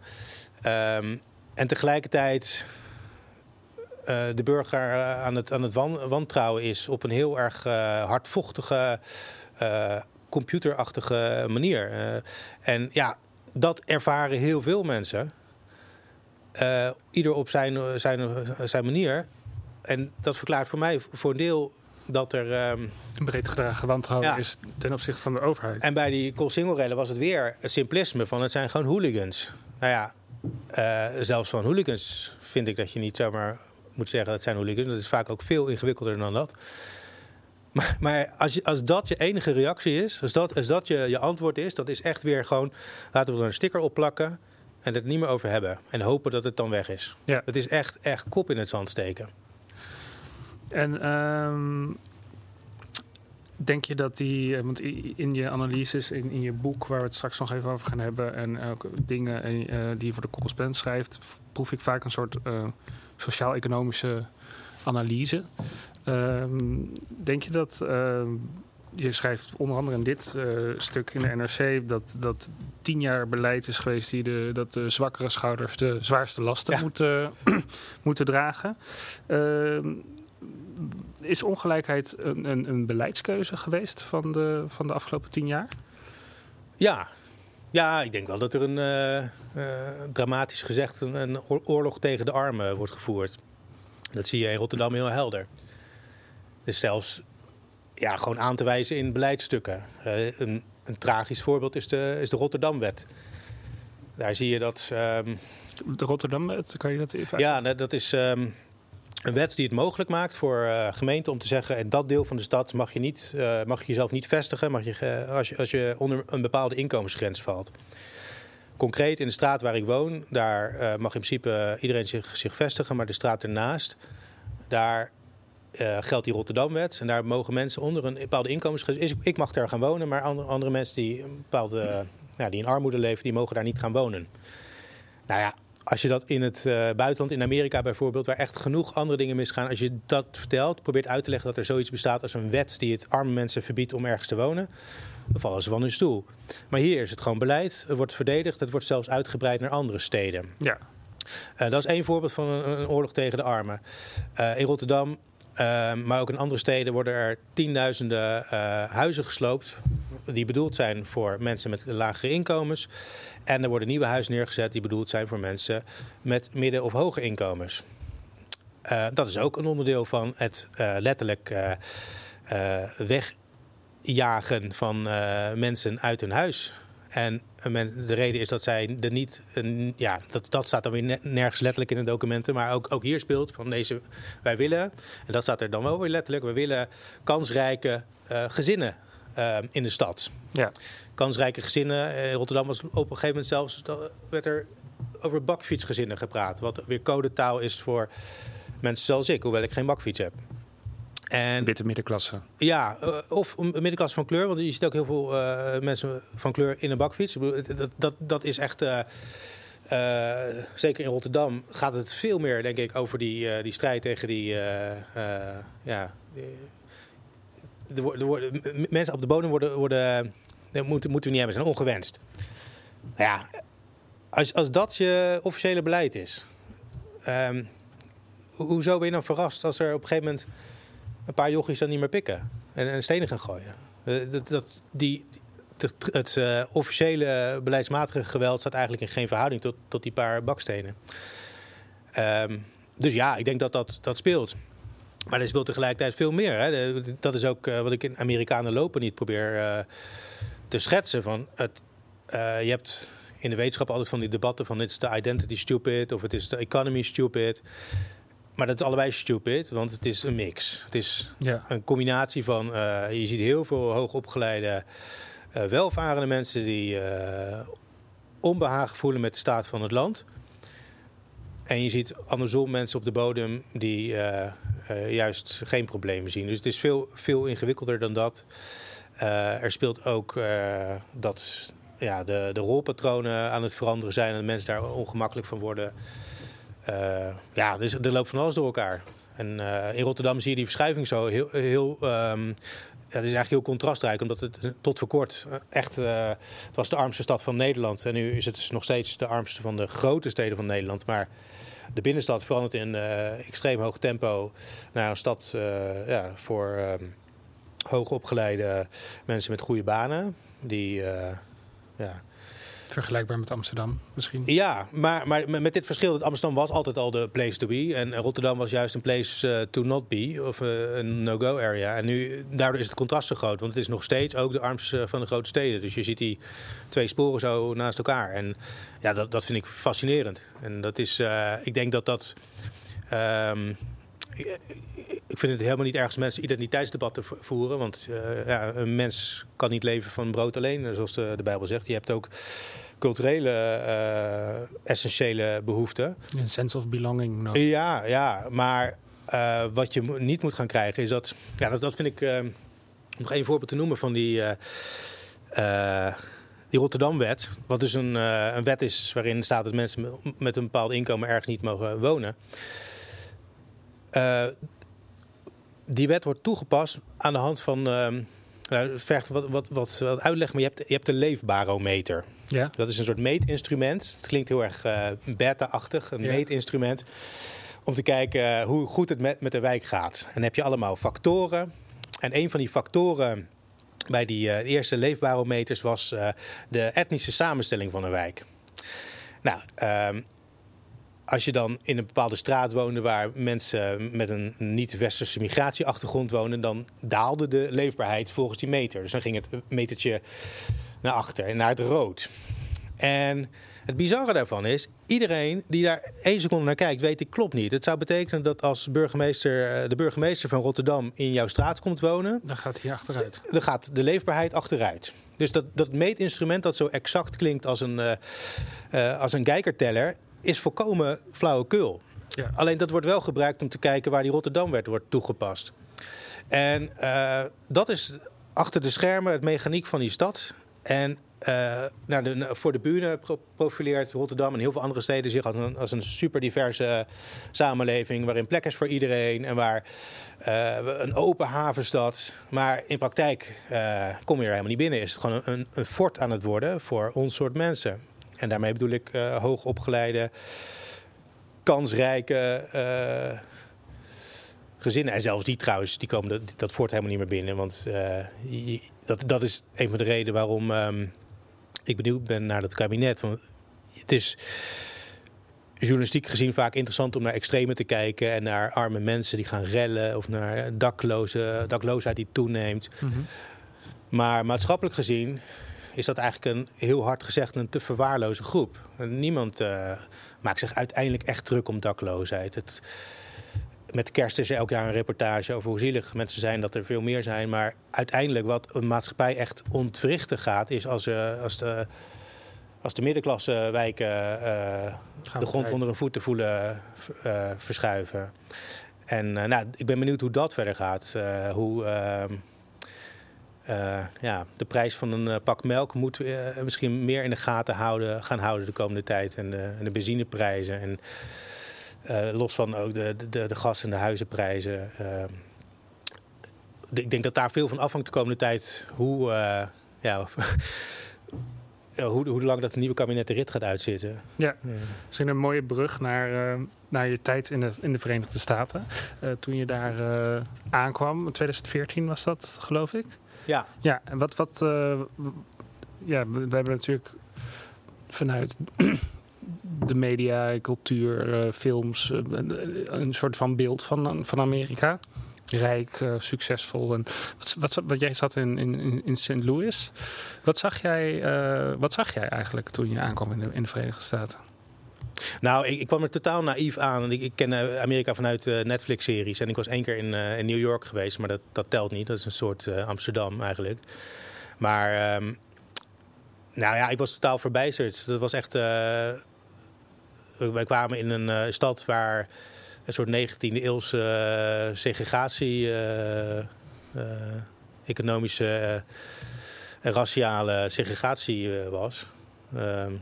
Um, en tegelijkertijd de burger aan het, aan het wan wantrouwen is op een heel erg hardvochtige computerachtige manier. en ja, dat ervaren heel veel mensen. Uh, ieder op zijn, zijn, zijn manier. En dat verklaart voor mij voor een deel dat er... Um, een breed gedragen wantrouwen is ten opzichte van de overheid. En bij die Colsingel-rellen was het weer het simplisme van het zijn gewoon hooligans. Nou ja, uh, zelfs van hooligans vind ik dat je niet zomaar moet zeggen dat zijn hooligans. Dat is vaak ook veel ingewikkelder dan dat. Maar, maar als, als dat je enige reactie is, als dat, als dat je, je antwoord is, dat is echt weer gewoon, laten we er een sticker op plakken en het niet meer over hebben. En hopen dat het dan weg is. Ja. Het is echt, echt kop in het zand steken. En um, denk je dat die, eh, want in je analyses, in, in je boek, waar we het straks nog even over gaan hebben, en ook dingen uh, die je voor de correspondent schrijft, proef ik vaak een soort uh, sociaal-economische analyse. Ehm, denk je dat. Ehm, je schrijft onder andere in dit uh, stuk in de NRC dat, dat tien jaar beleid is geweest die de, dat de zwakkere schouders de zwaarste lasten moeten, moeten dragen. Uh, is ongelijkheid een, een, een, beleidskeuze geweest van de, van de afgelopen tien jaar? Ja, ja ik denk wel dat er een uh, dramatisch gezegd een, een oorlog tegen de armen wordt gevoerd. Dat zie je in Rotterdam heel helder. Dus zelfs ja, gewoon aan te wijzen in beleidstukken. Uh, een, een, tragisch voorbeeld is de, is de Rotterdamwet. Daar zie je dat. Um, de Rotterdamwet, kan je dat even Ja, dat is um, een wet die het mogelijk maakt voor uh, gemeenten om te zeggen: in dat deel van de stad mag je, niet, uh, mag je jezelf niet vestigen mag je, als, je, als je onder een bepaalde inkomensgrens valt. Concreet in de straat waar ik woon, daar mag in principe iedereen zich, zich vestigen, maar de straat ernaast, daar uh, geldt die Rotterdamwet. En daar mogen mensen onder een bepaalde inkomensgrens. Ik mag daar gaan wonen, maar andere, mensen die, een bepaalde, ja, die in armoede leven, die mogen daar niet gaan wonen. Nou ja, als je dat in het uh, buitenland, in Amerika bijvoorbeeld, waar echt genoeg andere dingen misgaan, als je dat vertelt, probeert uit te leggen dat er zoiets bestaat als een wet die het arme mensen verbiedt om ergens te wonen, dan vallen ze van hun stoel. Maar hier is het gewoon beleid, het wordt verdedigd, het wordt zelfs uitgebreid naar andere steden. Ja. Uh, dat is één voorbeeld van een, een oorlog tegen de armen. Uh, in Rotterdam Ehm, maar ook in andere steden worden er tienduizenden uh, huizen gesloopt. Die bedoeld zijn voor mensen met lagere inkomens. En er worden nieuwe huizen neergezet die bedoeld zijn voor mensen met midden- of hoge inkomens. Dat is ook een onderdeel van het letterlijk wegjagen van mensen uit hun huis. En de reden is dat zij er niet. Een, ja, dat, dat staat dan weer nergens letterlijk in de documenten. Maar ook, ook hier speelt van deze. Wij willen, en dat staat er dan wel weer letterlijk. We willen kansrijke uh, gezinnen uh, in de stad. Ja. Kansrijke gezinnen. In Rotterdam was op een gegeven moment zelfs. werd er over bakfietsgezinnen gepraat. Wat weer codetaal is voor mensen zoals ik, hoewel ik geen bakfiets heb. En, Witte middenklasse. Ja, eh, of een middenklasse van kleur. Want je ziet ook heel veel uh, mensen van kleur in een bakfiets. Dat, dat, dat is echt... Uh, zeker in Rotterdam gaat het veel meer, denk ik, over die, die strijd tegen die... ja, de, de, mensen op de bodem worden... worden moeten, moeten we niet hebben, zijn ongewenst. Ja, als, als dat je officiële beleid is... Um, hoezo ben je dan verrast als er op een gegeven moment een paar jochies dan niet meer pikken en, en stenen gaan gooien. Uh, dat, dat, die, het uh, officiële beleidsmatige geweld staat eigenlijk in geen verhouding tot, tot die paar bakstenen. Um, dus ja, ik denk dat dat, dat speelt. Maar er speelt tegelijkertijd veel meer. Hè. Dat is ook uh, wat ik in Amerikanen lopen niet probeer te schetsen. Van het, je hebt in de wetenschap altijd van die debatten van het is de identity stupid of het is de economy stupid. Maar dat is allebei stupid, want het is een mix. Het is ja. een combinatie van, uh, je ziet heel veel hoogopgeleide, uh, welvarende mensen die uh, onbehagen voelen met de staat van het land. En je ziet andersom mensen op de bodem die juist geen problemen zien. Dus het is veel, veel ingewikkelder dan dat. er speelt ook dat ja, de, de rolpatronen aan het veranderen zijn en mensen daar ongemakkelijk van worden. Ja, dus er loopt van alles door elkaar. En in Rotterdam zie je die verschuiving zo heel, heel um, ja, het is eigenlijk heel contrastrijk, omdat het tot voor kort echt. Het was de armste stad van Nederland. En nu is het dus nog steeds de armste van de grote steden van Nederland. Maar de binnenstad verandert in extreem hoog tempo naar een stad uh, ja, voor um, hoogopgeleide mensen met goede banen. Die ja, Vergelijkbaar met Amsterdam misschien? Ja, maar, maar met dit verschil dat Amsterdam was altijd al de place to be. En Rotterdam was juist een place uh, to not be. Of uh, een no-go area. En nu, daardoor is het contrast zo groot. Want het is nog steeds ook de armste van de grote steden. Dus je ziet die twee sporen zo naast elkaar. En ja, dat, dat vind ik fascinerend. En dat is, ik denk dat dat... Um, ik vind het helemaal niet erg als mensen identiteitsdebatten voeren. Want uh, ja, een mens kan niet leven van brood alleen, zoals de, de Bijbel zegt. Je hebt ook culturele uh, essentiële behoeften. Een sense of belonging. No. Ja, ja, maar uh, wat je niet moet gaan krijgen is dat... Ja, dat, dat vind ik... Uh, nog één voorbeeld te noemen van die... die Rotterdam-wet, wat dus een, een wet is waarin staat dat mensen met een bepaald inkomen ergens niet mogen wonen. Die wet wordt toegepast aan de hand van ehm, nou, vergt wat, wat, wat, wat uitleg, maar je hebt, je hebt de leefbarometer. Ja. Dat is een soort meetinstrument. Het klinkt heel erg uh, beta-achtig, een meetinstrument. Om te kijken hoe goed het met, met de wijk gaat. En dan heb je allemaal factoren. En een van die factoren bij die uh, eerste leefbarometers was uh, de etnische samenstelling van een wijk. Nou, uh, als je dan in een bepaalde straat woonde waar mensen met een niet-westerse migratieachtergrond wonen, dan daalde de leefbaarheid volgens die meter. Dus dan ging het metertje naar achter en naar het rood. En het bizarre daarvan is, iedereen die daar één seconde naar kijkt, weet ik klopt niet. Het zou betekenen dat als burgemeester, eh, de burgemeester van Rotterdam in jouw straat komt wonen... Dan gaat hij achteruit. Dan gaat de leefbaarheid achteruit. Dus dat, dat meetinstrument dat zo exact klinkt als een, uh, uh, als een kijkerteller is volkomen flauwekul. Ja. Alleen dat wordt wel gebruikt om te kijken waar die Rotterdam-wet wordt toegepast. En uh, dat is achter de schermen het mechaniek van die stad. En uh, nou, de, voor de buren profileert Rotterdam en heel veel andere steden zich als een, als een super diverse samenleving. Waarin plek is voor iedereen en waar uh, een open havenstad. Maar in praktijk uh, kom je er helemaal niet binnen. Is het gewoon een, een fort aan het worden voor ons soort mensen. En daarmee bedoel ik uh, hoogopgeleide, kansrijke uh, gezinnen. En zelfs die trouwens, die komen dat, dat voort helemaal niet meer binnen. Want uh, dat, dat is een van de redenen waarom um, ik benieuwd ben naar dat kabinet. Want het is journalistiek gezien vaak interessant om naar extremen te kijken. En naar arme mensen die gaan rellen. Of naar dakloze, dakloosheid die toeneemt. Mm -hmm. Maar maatschappelijk gezien is dat eigenlijk een heel hard gezegd een te verwaarloze groep. Niemand uh, maakt zich uiteindelijk echt druk om dakloosheid. Het, met kerst is er elk jaar een reportage over hoe zielig mensen zijn, dat er veel meer zijn. Maar uiteindelijk wat een maatschappij echt ontwrichten gaat, is als, uh, als de als de middenklasse wijken uh, de grond onder hun voeten voelen uh, verschuiven. En uh, nou, ik ben benieuwd hoe dat verder gaat. hoe, ehm, uh, ja, de prijs van een uh, pak melk moet uh, misschien meer in de gaten houden, gaan houden de komende tijd. En de, en de benzineprijzen. En los van ook de, de, de gas- en de huizenprijzen. ik denk dat daar veel van afhangt de komende tijd. Hoe, ja, hoe, hoe lang dat nieuwe kabinet de rit gaat uitzitten. Ja, misschien een mooie brug naar, naar je tijd in de, in de Verenigde Staten. toen je daar aankwam, 2014 was dat, geloof ik. Ja. Ja, en wat, wat uh, ja, we, hebben natuurlijk vanuit de media, cultuur, uh, films, uh, een soort van beeld van, van Amerika. Rijk, succesvol. En wat, wat, wat, jij zat in, in, in St. Louis. Wat zag, jij, wat zag jij eigenlijk toen je aankwam in de, in de Verenigde Staten? Nou, ik, ik, kwam er totaal naïef aan. Ik, ken Amerika vanuit uh, Netflix-series. En ik was één keer in, uh, in, New York geweest, maar dat, dat telt niet. Dat is een soort uh, Amsterdam eigenlijk. Maar, um, nou ja, ik was totaal verbijsterd. Dat was echt... wij kwamen in een stad waar een soort 19e eeuwse segregatie... economische raciale segregatie was. Ehm,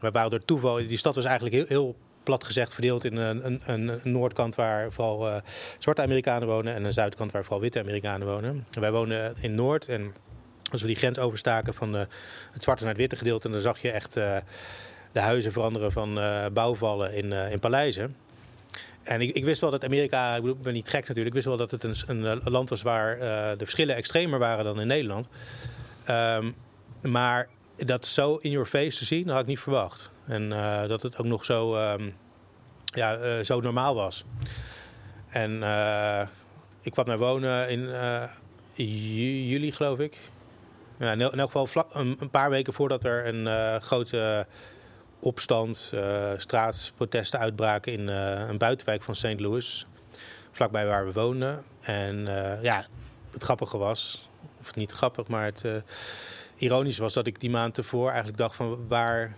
we waren door toeval, die stad was eigenlijk heel, heel plat gezegd verdeeld in een, een, een, noordkant waar vooral uh, zwarte Amerikanen wonen en een zuidkant waar vooral witte Amerikanen wonen. En wij wonen in Noord en als we die grens overstaken van het zwarte naar het witte gedeelte, dan zag je echt uh, de huizen veranderen van bouwvallen in, in paleizen. En ik, ik, wist wel dat Amerika, ik, bedoel, ben niet gek natuurlijk, ik wist wel dat het een, een land was waar de verschillen extremer waren dan in Nederland. Um, maar dat zo in your face te zien, had ik niet verwacht. En uh, dat het ook nog zo, um, ja, uh, zo normaal was. En uh, ik kwam naar wonen in juli, geloof ik. Ja, in, elk geval een, paar weken voordat er een grote opstand, straatprotesten uitbraken in een buitenwijk van St. Louis. Vlakbij waar we woonden. En ja, het grappige was, of niet grappig, maar het ironisch was dat ik die maand ervoor eigenlijk dacht van waar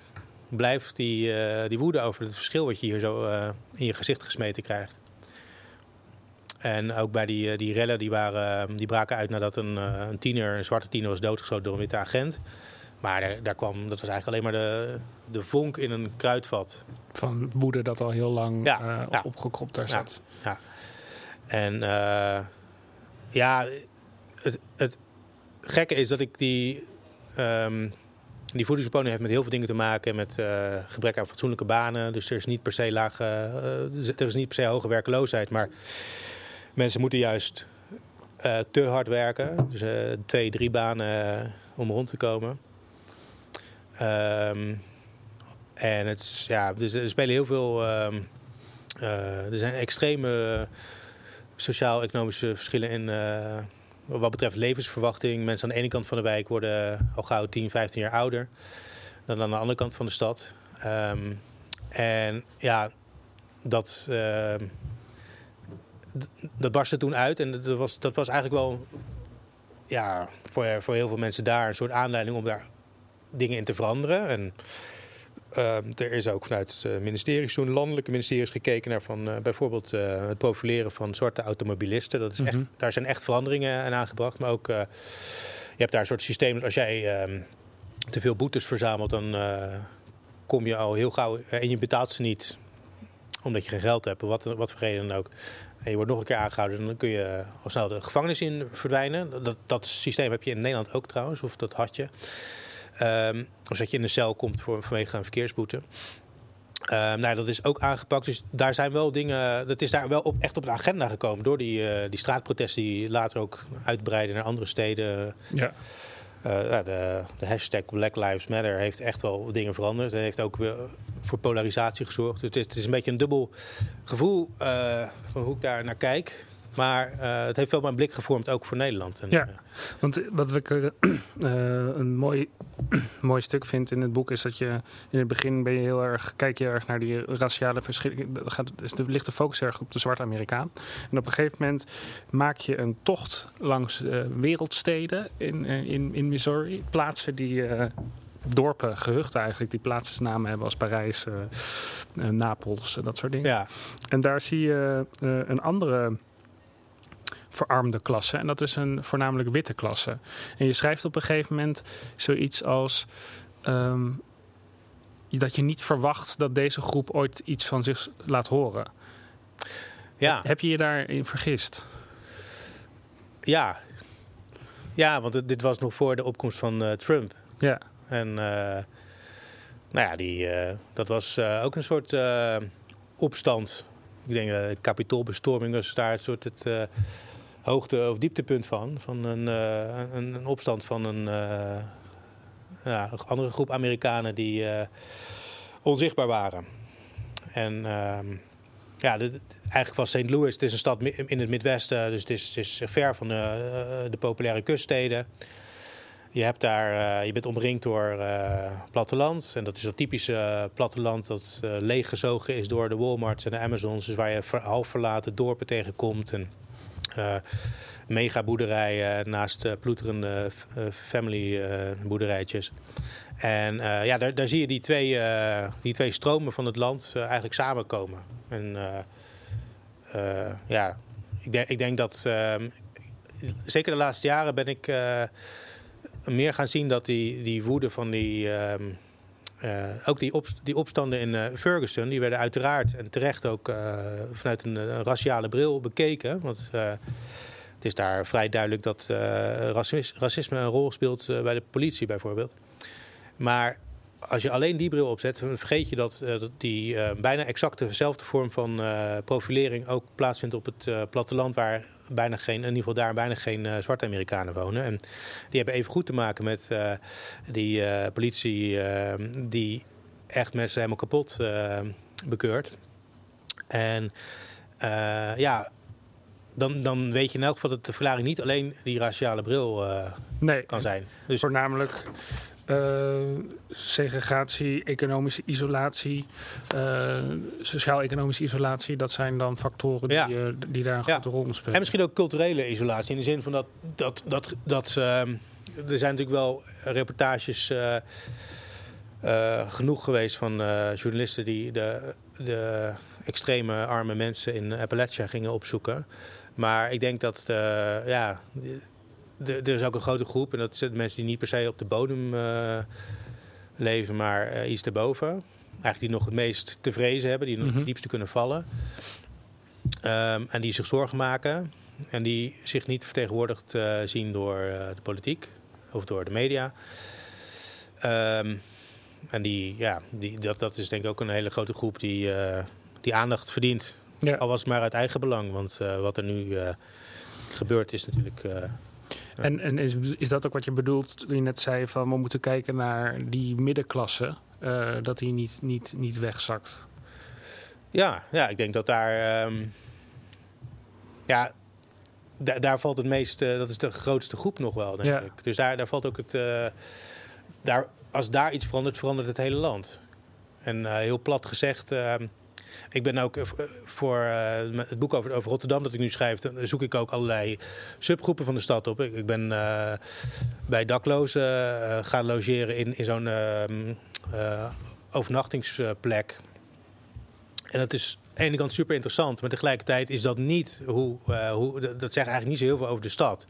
blijft die, uh, die woede over het verschil wat je hier zo uh, in je gezicht gesmeten krijgt. En ook bij die, uh, die rellen die, waren, die braken uit nadat een, een tiener, een zwarte tiener, was doodgeschoten door een witte agent. Maar daar, daar, kwam, dat was eigenlijk alleen maar de, de vonk in een kruidvat. Van woede dat al heel lang ja, ja. opgekropt daar zat. Ja, En ja, het, het gekke is dat ik die Um, die voedingsbeloning heeft met heel veel dingen te maken. Met uh, gebrek aan fatsoenlijke banen. Dus er is niet per se lage, uh, er is niet per se hoge werkloosheid. Maar mensen moeten juist uh, te hard werken. Dus twee, drie banen om rond te komen. Um, en het, ja, dus er spelen heel veel. Um, er zijn extreme sociaal-economische verschillen in wat betreft levensverwachting. Mensen aan de ene kant van de wijk worden al gauw 10, 15 jaar ouder dan aan de andere kant van de stad. Um, en ja, dat, uh, dat barstte toen uit. En dat was, dat was eigenlijk wel ja, voor, voor heel veel mensen daar een soort aanleiding om daar dingen in te veranderen. En Ehm, er is ook vanuit het ministerie, toen landelijke ministeries, gekeken naar van, uh, bijvoorbeeld uh, het profileren van zwarte automobilisten. Dat is echt, mhm. daar zijn echt veranderingen aan aangebracht. Maar ook, je hebt daar een soort systeem dat als jij ehm, te veel boetes verzamelt, dan kom je al heel gauw en je betaalt ze niet omdat je geen geld hebt, wat, wat voor reden dan ook. En je wordt nog een keer aangehouden, dan kun je al snel de gevangenis in verdwijnen. Dat, dat systeem heb je in Nederland ook trouwens, of dat had je. Um, of dat je in de cel komt voor, vanwege een verkeersboete. Um, nou, dat is ook aangepakt. Dus daar zijn wel dingen. Dat is daar wel op, echt op de agenda gekomen door die, uh, die straatprotesten die later ook uitbreiden naar andere steden. Ja. Uh, de, de, hashtag Black Lives Matter heeft echt wel dingen veranderd. En heeft ook weer voor polarisatie gezorgd. Dus het is, het is een beetje een dubbel gevoel uh, van hoe ik daar naar kijk. Maar uh, het heeft wel mijn blik gevormd, ook voor Nederland. En, ja, uh, want wat ik uh, een mooi, mooi stuk vind in het boek is dat je in het begin ben je heel erg, kijk je erg naar die raciale verschillen. Er ligt de focus erg op de zwarte Amerikaan. En op een gegeven moment maak je een tocht langs wereldsteden in, in, in Missouri. Plaatsen die dorpen, gehuchten eigenlijk, die plaatsnamen hebben als Parijs, Napels, dat soort dingen. Ja. En daar zie je een andere verarmde klasse. En dat is een voornamelijk witte klasse. En je schrijft op een gegeven moment zoiets als. Ehm, dat je niet verwacht dat deze groep ooit iets van zich laat horen. Ja. Heb je je daarin vergist? Ja. Ja, want dit was nog voor de opkomst van uh, Trump. Ja. En uh, nou ja, die, uh, dat was ook een soort opstand. Ik denk de kapitoolbestorming was daar een soort het hoogte- of dieptepunt van. Van een, uh, een, een, opstand van een uh, ja, andere groep Amerikanen die uh, onzichtbaar waren. En ehm, ja, de, eigenlijk was St. Louis, het is een stad in het Midwesten, dus het is, het is ver van de, de populaire kuststeden. Je, hebt daar, je bent omringd door platteland. En dat is dat typische platteland dat leeggezogen is door de Walmarts en de Amazons. Dus waar je half verlaten dorpen tegenkomt. En megaboerderijen naast uh, ploeterende uh, family boerderijtjes. En ja, daar, daar zie je die twee, die twee stromen van het land eigenlijk samenkomen. En ja, ik denk, ik denk dat zeker de laatste jaren ben ik meer gaan zien dat die, die woede van die. Ehm, eh, ook die, die opstanden in uh, Ferguson, die werden uiteraard en terecht ook uh, vanuit een, raciale bril bekeken. Want het is daar vrij duidelijk dat racisme, racisme, een rol speelt bij de politie bijvoorbeeld. Maar als je alleen die bril opzet, dan vergeet je dat, dat die bijna exact dezelfde vorm van profilering ook plaatsvindt op het platteland, waar bijna geen, in ieder geval daar bijna geen uh, zwarte Amerikanen wonen. En die hebben even goed te maken met uh, die uh, politie die echt mensen helemaal kapot bekeurt. En ja, dan, dan weet je in elk geval dat de verklaring niet alleen die raciale bril nee, kan zijn. Dus voornamelijk segregatie, economische isolatie, uh, sociaal-economische isolatie, dat zijn dan factoren die, uh, die daar een grote rol spelen. En misschien ook culturele isolatie, in de zin van dat, dat, dat, dat ehm, er zijn natuurlijk wel reportages genoeg geweest van journalisten die de, de extreme arme mensen in Appalachia gingen opzoeken. Maar ik denk dat ja, er is ook een grote groep, en dat zijn mensen die niet per se op de bodem uh, leven, maar uh, iets erboven. Eigenlijk die nog het meest te vrezen hebben, die nog mm -hmm. het diepste kunnen vallen. Um, en die zich zorgen maken en die zich niet vertegenwoordigd uh, zien door de politiek of door de media. Um, en die, ja, die, dat, dat is denk ik ook een hele grote groep die, die aandacht verdient. Ja. Al was het maar uit eigen belang, want wat er nu gebeurt is natuurlijk en, en is, is dat ook wat je bedoelt toen je net zei van we moeten kijken naar die middenklasse, uh, dat die niet, niet, niet wegzakt? Ja, ja, ik denk dat daar. Um, ja, daar valt het meest. Uh, dat is de grootste groep nog wel, denk ja. ik. Dus daar, daar valt ook het. Uh, daar, als daar iets verandert, verandert het hele land. En heel plat gezegd. Ehm, ik ben ook eh, voor eh, het boek over, Rotterdam dat ik nu schrijf, zoek ik ook allerlei subgroepen van de stad op. Ik, ben bij daklozen gaan logeren in, in zo'n uh, overnachtingsplek. En dat is aan de ene kant super interessant, maar tegelijkertijd is dat niet hoe, hoe. Dat zegt eigenlijk niet zo heel veel over de stad.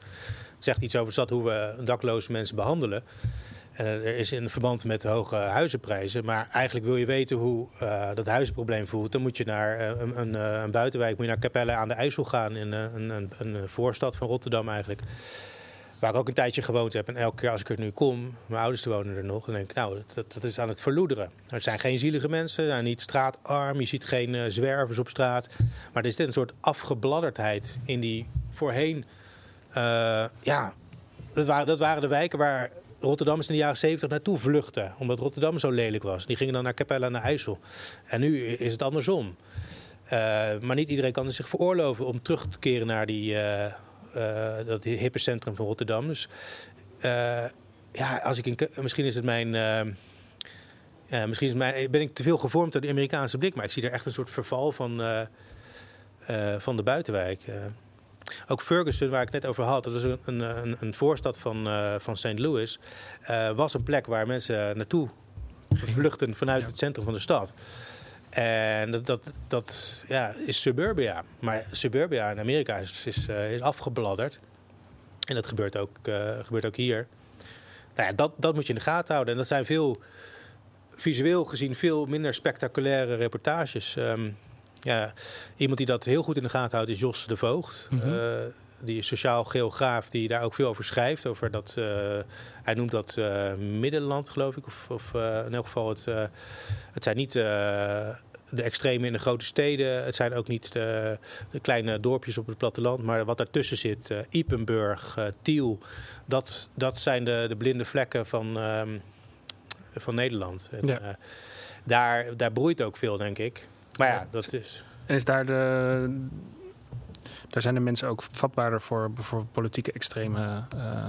Het zegt iets over de stad hoe we dakloze mensen behandelen. En er is in verband met hoge huizenprijzen. Maar eigenlijk wil je weten hoe uh, dat huizenprobleem voelt. Dan moet je naar uh, een, een, eh, een, buitenwijk, moet je naar Capelle aan de IJssel gaan. In een, een, voorstad van Rotterdam eigenlijk. Waar ik ook een tijdje gewoond heb. En elke keer als ik er nu kom, mijn ouders wonen er nog. Dan denk ik, nou, dat, dat is aan het verloederen. Het zijn geen zielige mensen, zijn niet straatarm. Je ziet geen zwervers op straat. Maar er is een soort afgebladderdheid in die voorheen... ja, dat waren, dat waren de wijken waar Rotterdammers in de jaren 70 naartoe vluchten. Omdat Rotterdam zo lelijk was. Die gingen dan naar Capelle aan de IJssel. En nu is het andersom. Uh, maar niet iedereen kan zich veroorloven om terug te keren naar die, uh, uh, dat hippe centrum van Rotterdam. Dus ja, als ik misschien is het mijn. misschien is mijn, ben ik te veel gevormd door de Amerikaanse blik. Maar ik zie er echt een soort verval van, van de buitenwijk. Ook Ferguson, waar ik net over had, dat is een, een, een voorstad van, uh, van St. Louis, uh, was een plek waar mensen naartoe vluchten vanuit het centrum van de stad. En dat, dat, dat ja, is suburbia. Maar suburbia in Amerika is, is, uh, is afgebladderd. En dat gebeurt ook, gebeurt ook hier. Nou ja, dat, dat moet je in de gaten houden. En dat zijn veel, visueel gezien, veel minder spectaculaire reportages. Um, ja, iemand die dat heel goed in de gaten houdt is Jos de Voogd. Mm -hmm. die is sociaal geograaf die daar ook veel over schrijft. Over dat, uh, hij noemt dat uh, Middenland, geloof ik. Of, of in elk geval, het, het zijn niet de extremen in de grote steden. Het zijn ook niet de, de, kleine dorpjes op het platteland. Maar wat daartussen zit, Ipenburg, Tiel. Dat, dat zijn de, de blinde vlekken van, ehm, van Nederland. En, ja. daar, daar broeit ook veel, denk ik. Maar ja, dat is. En is daar de. Daar zijn de mensen ook vatbaarder voor bijvoorbeeld politieke extreme. Uh...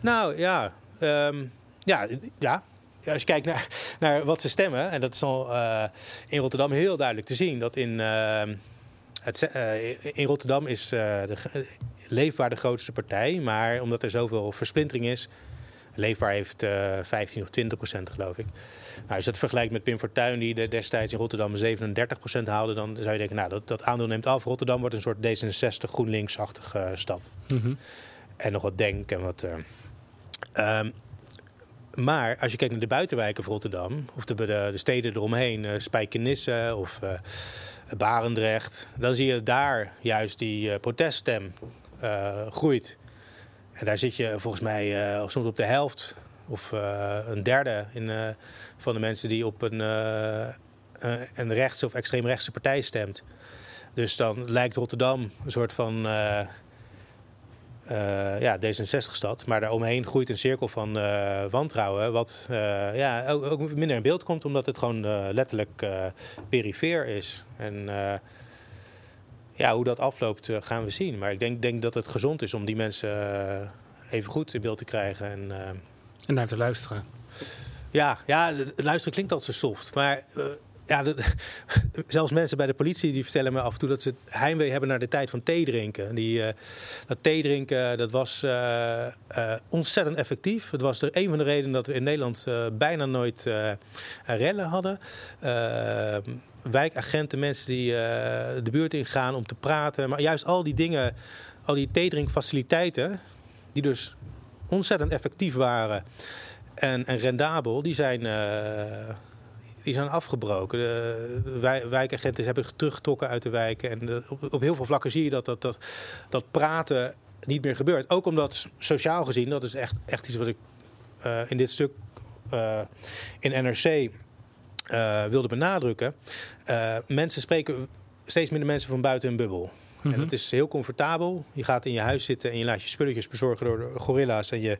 Nou ja, um, ja, ja. Als je kijkt naar, naar wat ze stemmen, en dat is al uh, in Rotterdam heel duidelijk te zien, dat in, uh, het, in Rotterdam is de, Leefbaar de grootste partij, maar omdat er zoveel versplintering is, Leefbaar heeft 15 of 20 procent geloof ik. Nou, als je dat vergelijkt met Pim Fortuyn, die destijds in Rotterdam 37% haalde, dan zou je denken, nou, dat, dat aandeel neemt af. Rotterdam wordt een soort D66 GroenLinks-achtige stad. Mm -hmm. En nog wat denk en wat. Uh, Ehm, maar als je kijkt naar de buitenwijken van Rotterdam, of de, de, de steden eromheen, uh, Spijkenisse of uh, Barendrecht, dan zie je daar juist die uh, proteststem groeit. En daar zit je volgens mij soms op de helft of een derde in, van de mensen die op een, een rechtse of extreemrechtse partij stemt. Dus dan lijkt Rotterdam een soort van ja, D66-stad. Maar daaromheen groeit een cirkel van wantrouwen. Wat ja, ook, ook, minder in beeld komt, omdat het gewoon letterlijk perifeer is. En ja, hoe dat afloopt gaan we zien. Maar ik denk, denk dat het gezond is om die mensen even goed in beeld te krijgen. En, en naar te luisteren. Ja, ja, luisteren klinkt altijd zo soft. Maar ja, zelfs mensen bij de politie die vertellen me af en toe dat ze heimwee hebben naar de tijd van thee drinken. Die, uh, dat thee drinken dat was uh, ontzettend effectief. Het was er een van de redenen dat we in Nederland bijna nooit rellen hadden. Wijkagenten, mensen die de buurt ingaan om te praten. Maar juist al die dingen, al die theedrinkfaciliteiten, die dus ontzettend effectief waren en, en rendabel, die zijn die zijn afgebroken. De, wijkagenten hebben teruggetrokken uit de wijken. En op, op, heel veel vlakken zie je dat, dat, dat, praten niet meer gebeurt. Ook omdat sociaal gezien, dat is echt, echt iets wat ik in dit stuk in NRC uh, eh, wilde benadrukken. mensen spreken steeds minder mensen van buiten hun bubbel. En mhm. dat is heel comfortabel. Je gaat in je huis zitten en je laat je spulletjes bezorgen door gorilla's. En je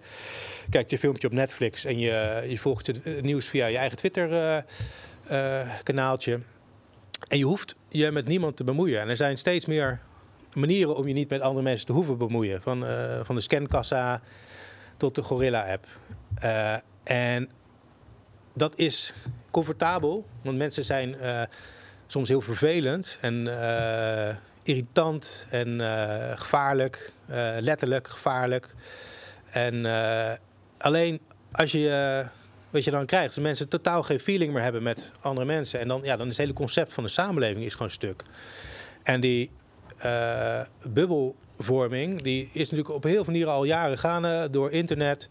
kijkt je filmpje op Netflix en je, je volgt het nieuws via je eigen Twitter-kanaaltje. en je hoeft je met niemand te bemoeien. En er zijn steeds meer manieren om je niet met andere mensen te hoeven bemoeien. Van, uh, van de scankassa tot de Gorilla-app. Uh, en dat is comfortabel, want mensen zijn uh, soms heel vervelend. En irritant en uh, gevaarlijk. Letterlijk gevaarlijk. En alleen als je, wat je dan krijgt, als mensen totaal geen feeling meer hebben met andere mensen. En dan, ja, dan is het hele concept van de samenleving is gewoon stuk. En die bubbelvorming, die is natuurlijk op heel veel manieren al jaren gaande. Door internet,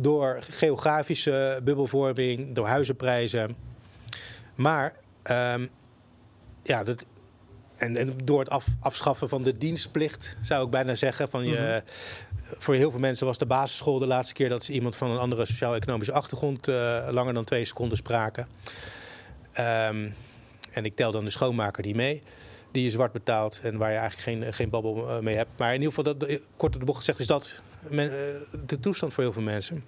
door geografische bubbelvorming, door huizenprijzen. Maar um, ja, dat, en, en, door het af, afschaffen van de dienstplicht, zou ik bijna zeggen. Van je, mhm. Voor heel veel mensen was de basisschool de laatste keer dat ze iemand van een andere sociaal-economische achtergrond uh, langer dan twee seconden spraken. Um, en ik tel dan de schoonmaker die mee, die je zwart betaalt en waar je eigenlijk geen, geen babbel eh, mee hebt. Maar in ieder geval, dat, kort op de bocht gezegd, is dat men, uh, de toestand voor heel veel mensen.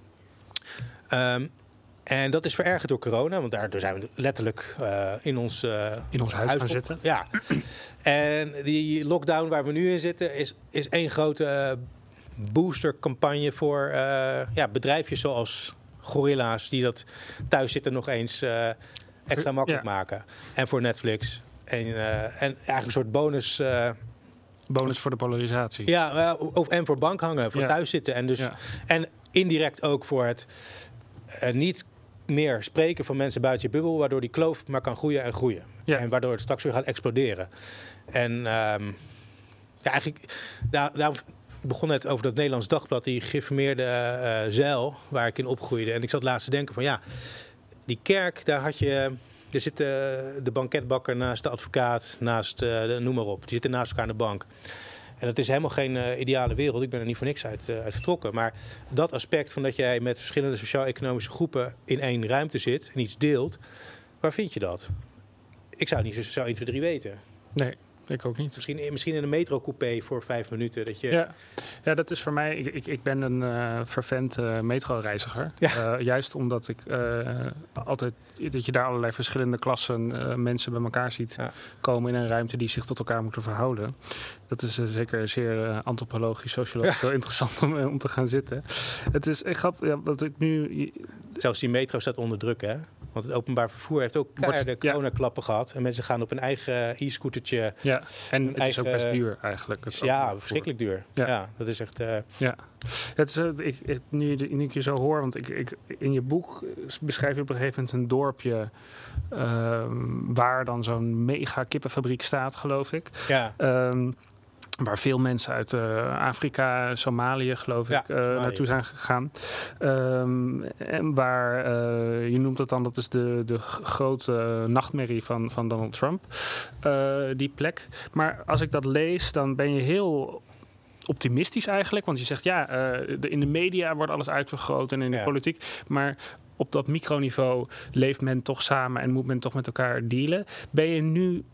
Um, en dat is verergerd door corona, want daardoor zijn we letterlijk uh, in ons, uh, in ons huis, gaan zitten. Ja. en die lockdown waar we nu in zitten is, is één grote boostercampagne voor ja, bedrijfjes zoals Gorilla's, die dat thuis zitten nog eens extra makkelijk maken. En voor Netflix. En, en eigenlijk een soort bonus. Bonus voor de polarisatie. Ja, en voor bankhangen, voor ja. thuis zitten. En, dus, en indirect ook voor het niet meer spreken van mensen buiten je bubbel, waardoor die kloof maar kan groeien en groeien. En waardoor het straks weer gaat exploderen. En um, ja, eigenlijk, daar, begon net over dat Nederlands dagblad, die geïnformeerde uh, zeil waar ik in opgroeide. En ik zat laatst te denken van ja, die kerk, daar had je. Er zit uh, de banketbakker naast de advocaat, naast uh, de, noem maar op. Die zitten naast elkaar aan de bank. En dat is helemaal geen uh, ideale wereld. Ik ben er niet voor niks uit, uit, vertrokken. Maar dat aspect van dat jij met verschillende sociaal-economische groepen in één ruimte zit en iets deelt, waar vind je dat? Ik zou niet zo, zo 1, 2, 3 weten. Nee. Ik ook niet. Misschien, misschien in een metrocoupé voor vijf minuten. Dat je... ja. ja, dat is voor mij. Ik, ik, ik ben een uh, vervent uh, metroreiziger. Ja. Uh, juist omdat ik altijd. dat je daar allerlei verschillende klassen mensen bij elkaar ziet komen in een ruimte die zich tot elkaar moeten verhouden. Dat is zeker zeer antropologisch, sociologisch ja. interessant om, om te gaan zitten. Het is echt grappig ja, dat ik nu. Zelfs die metro staat onder druk, hè? Want het openbaar vervoer heeft ook de coronaklappen gehad. En mensen gaan op een eigen e-scootertje. Ja, en het eigen, is ook best duur eigenlijk. ja, verschrikkelijk duur. Ja. dat is echt... Uh... Ja, het is, uh, ik, nu, nu ik je zo hoor, want ik, ik, in je boek beschrijf je op een gegeven moment een dorpje... Uh, waar dan zo'n mega kippenfabriek staat, geloof ik. Ja. Um, Waar veel mensen uit uh, Afrika, Somalië, geloof ik, uh, naartoe zijn gegaan. Um, en waar, uh, je noemt het dan, dat is de, de grote nachtmerrie van, van Donald Trump, die plek. Maar als ik dat lees, dan ben je heel optimistisch eigenlijk. Want je zegt ja, de, in de media wordt alles uitvergroot en in de ja. politiek. Maar op dat microniveau leeft men toch samen en moet men toch met elkaar dealen. Ben je nu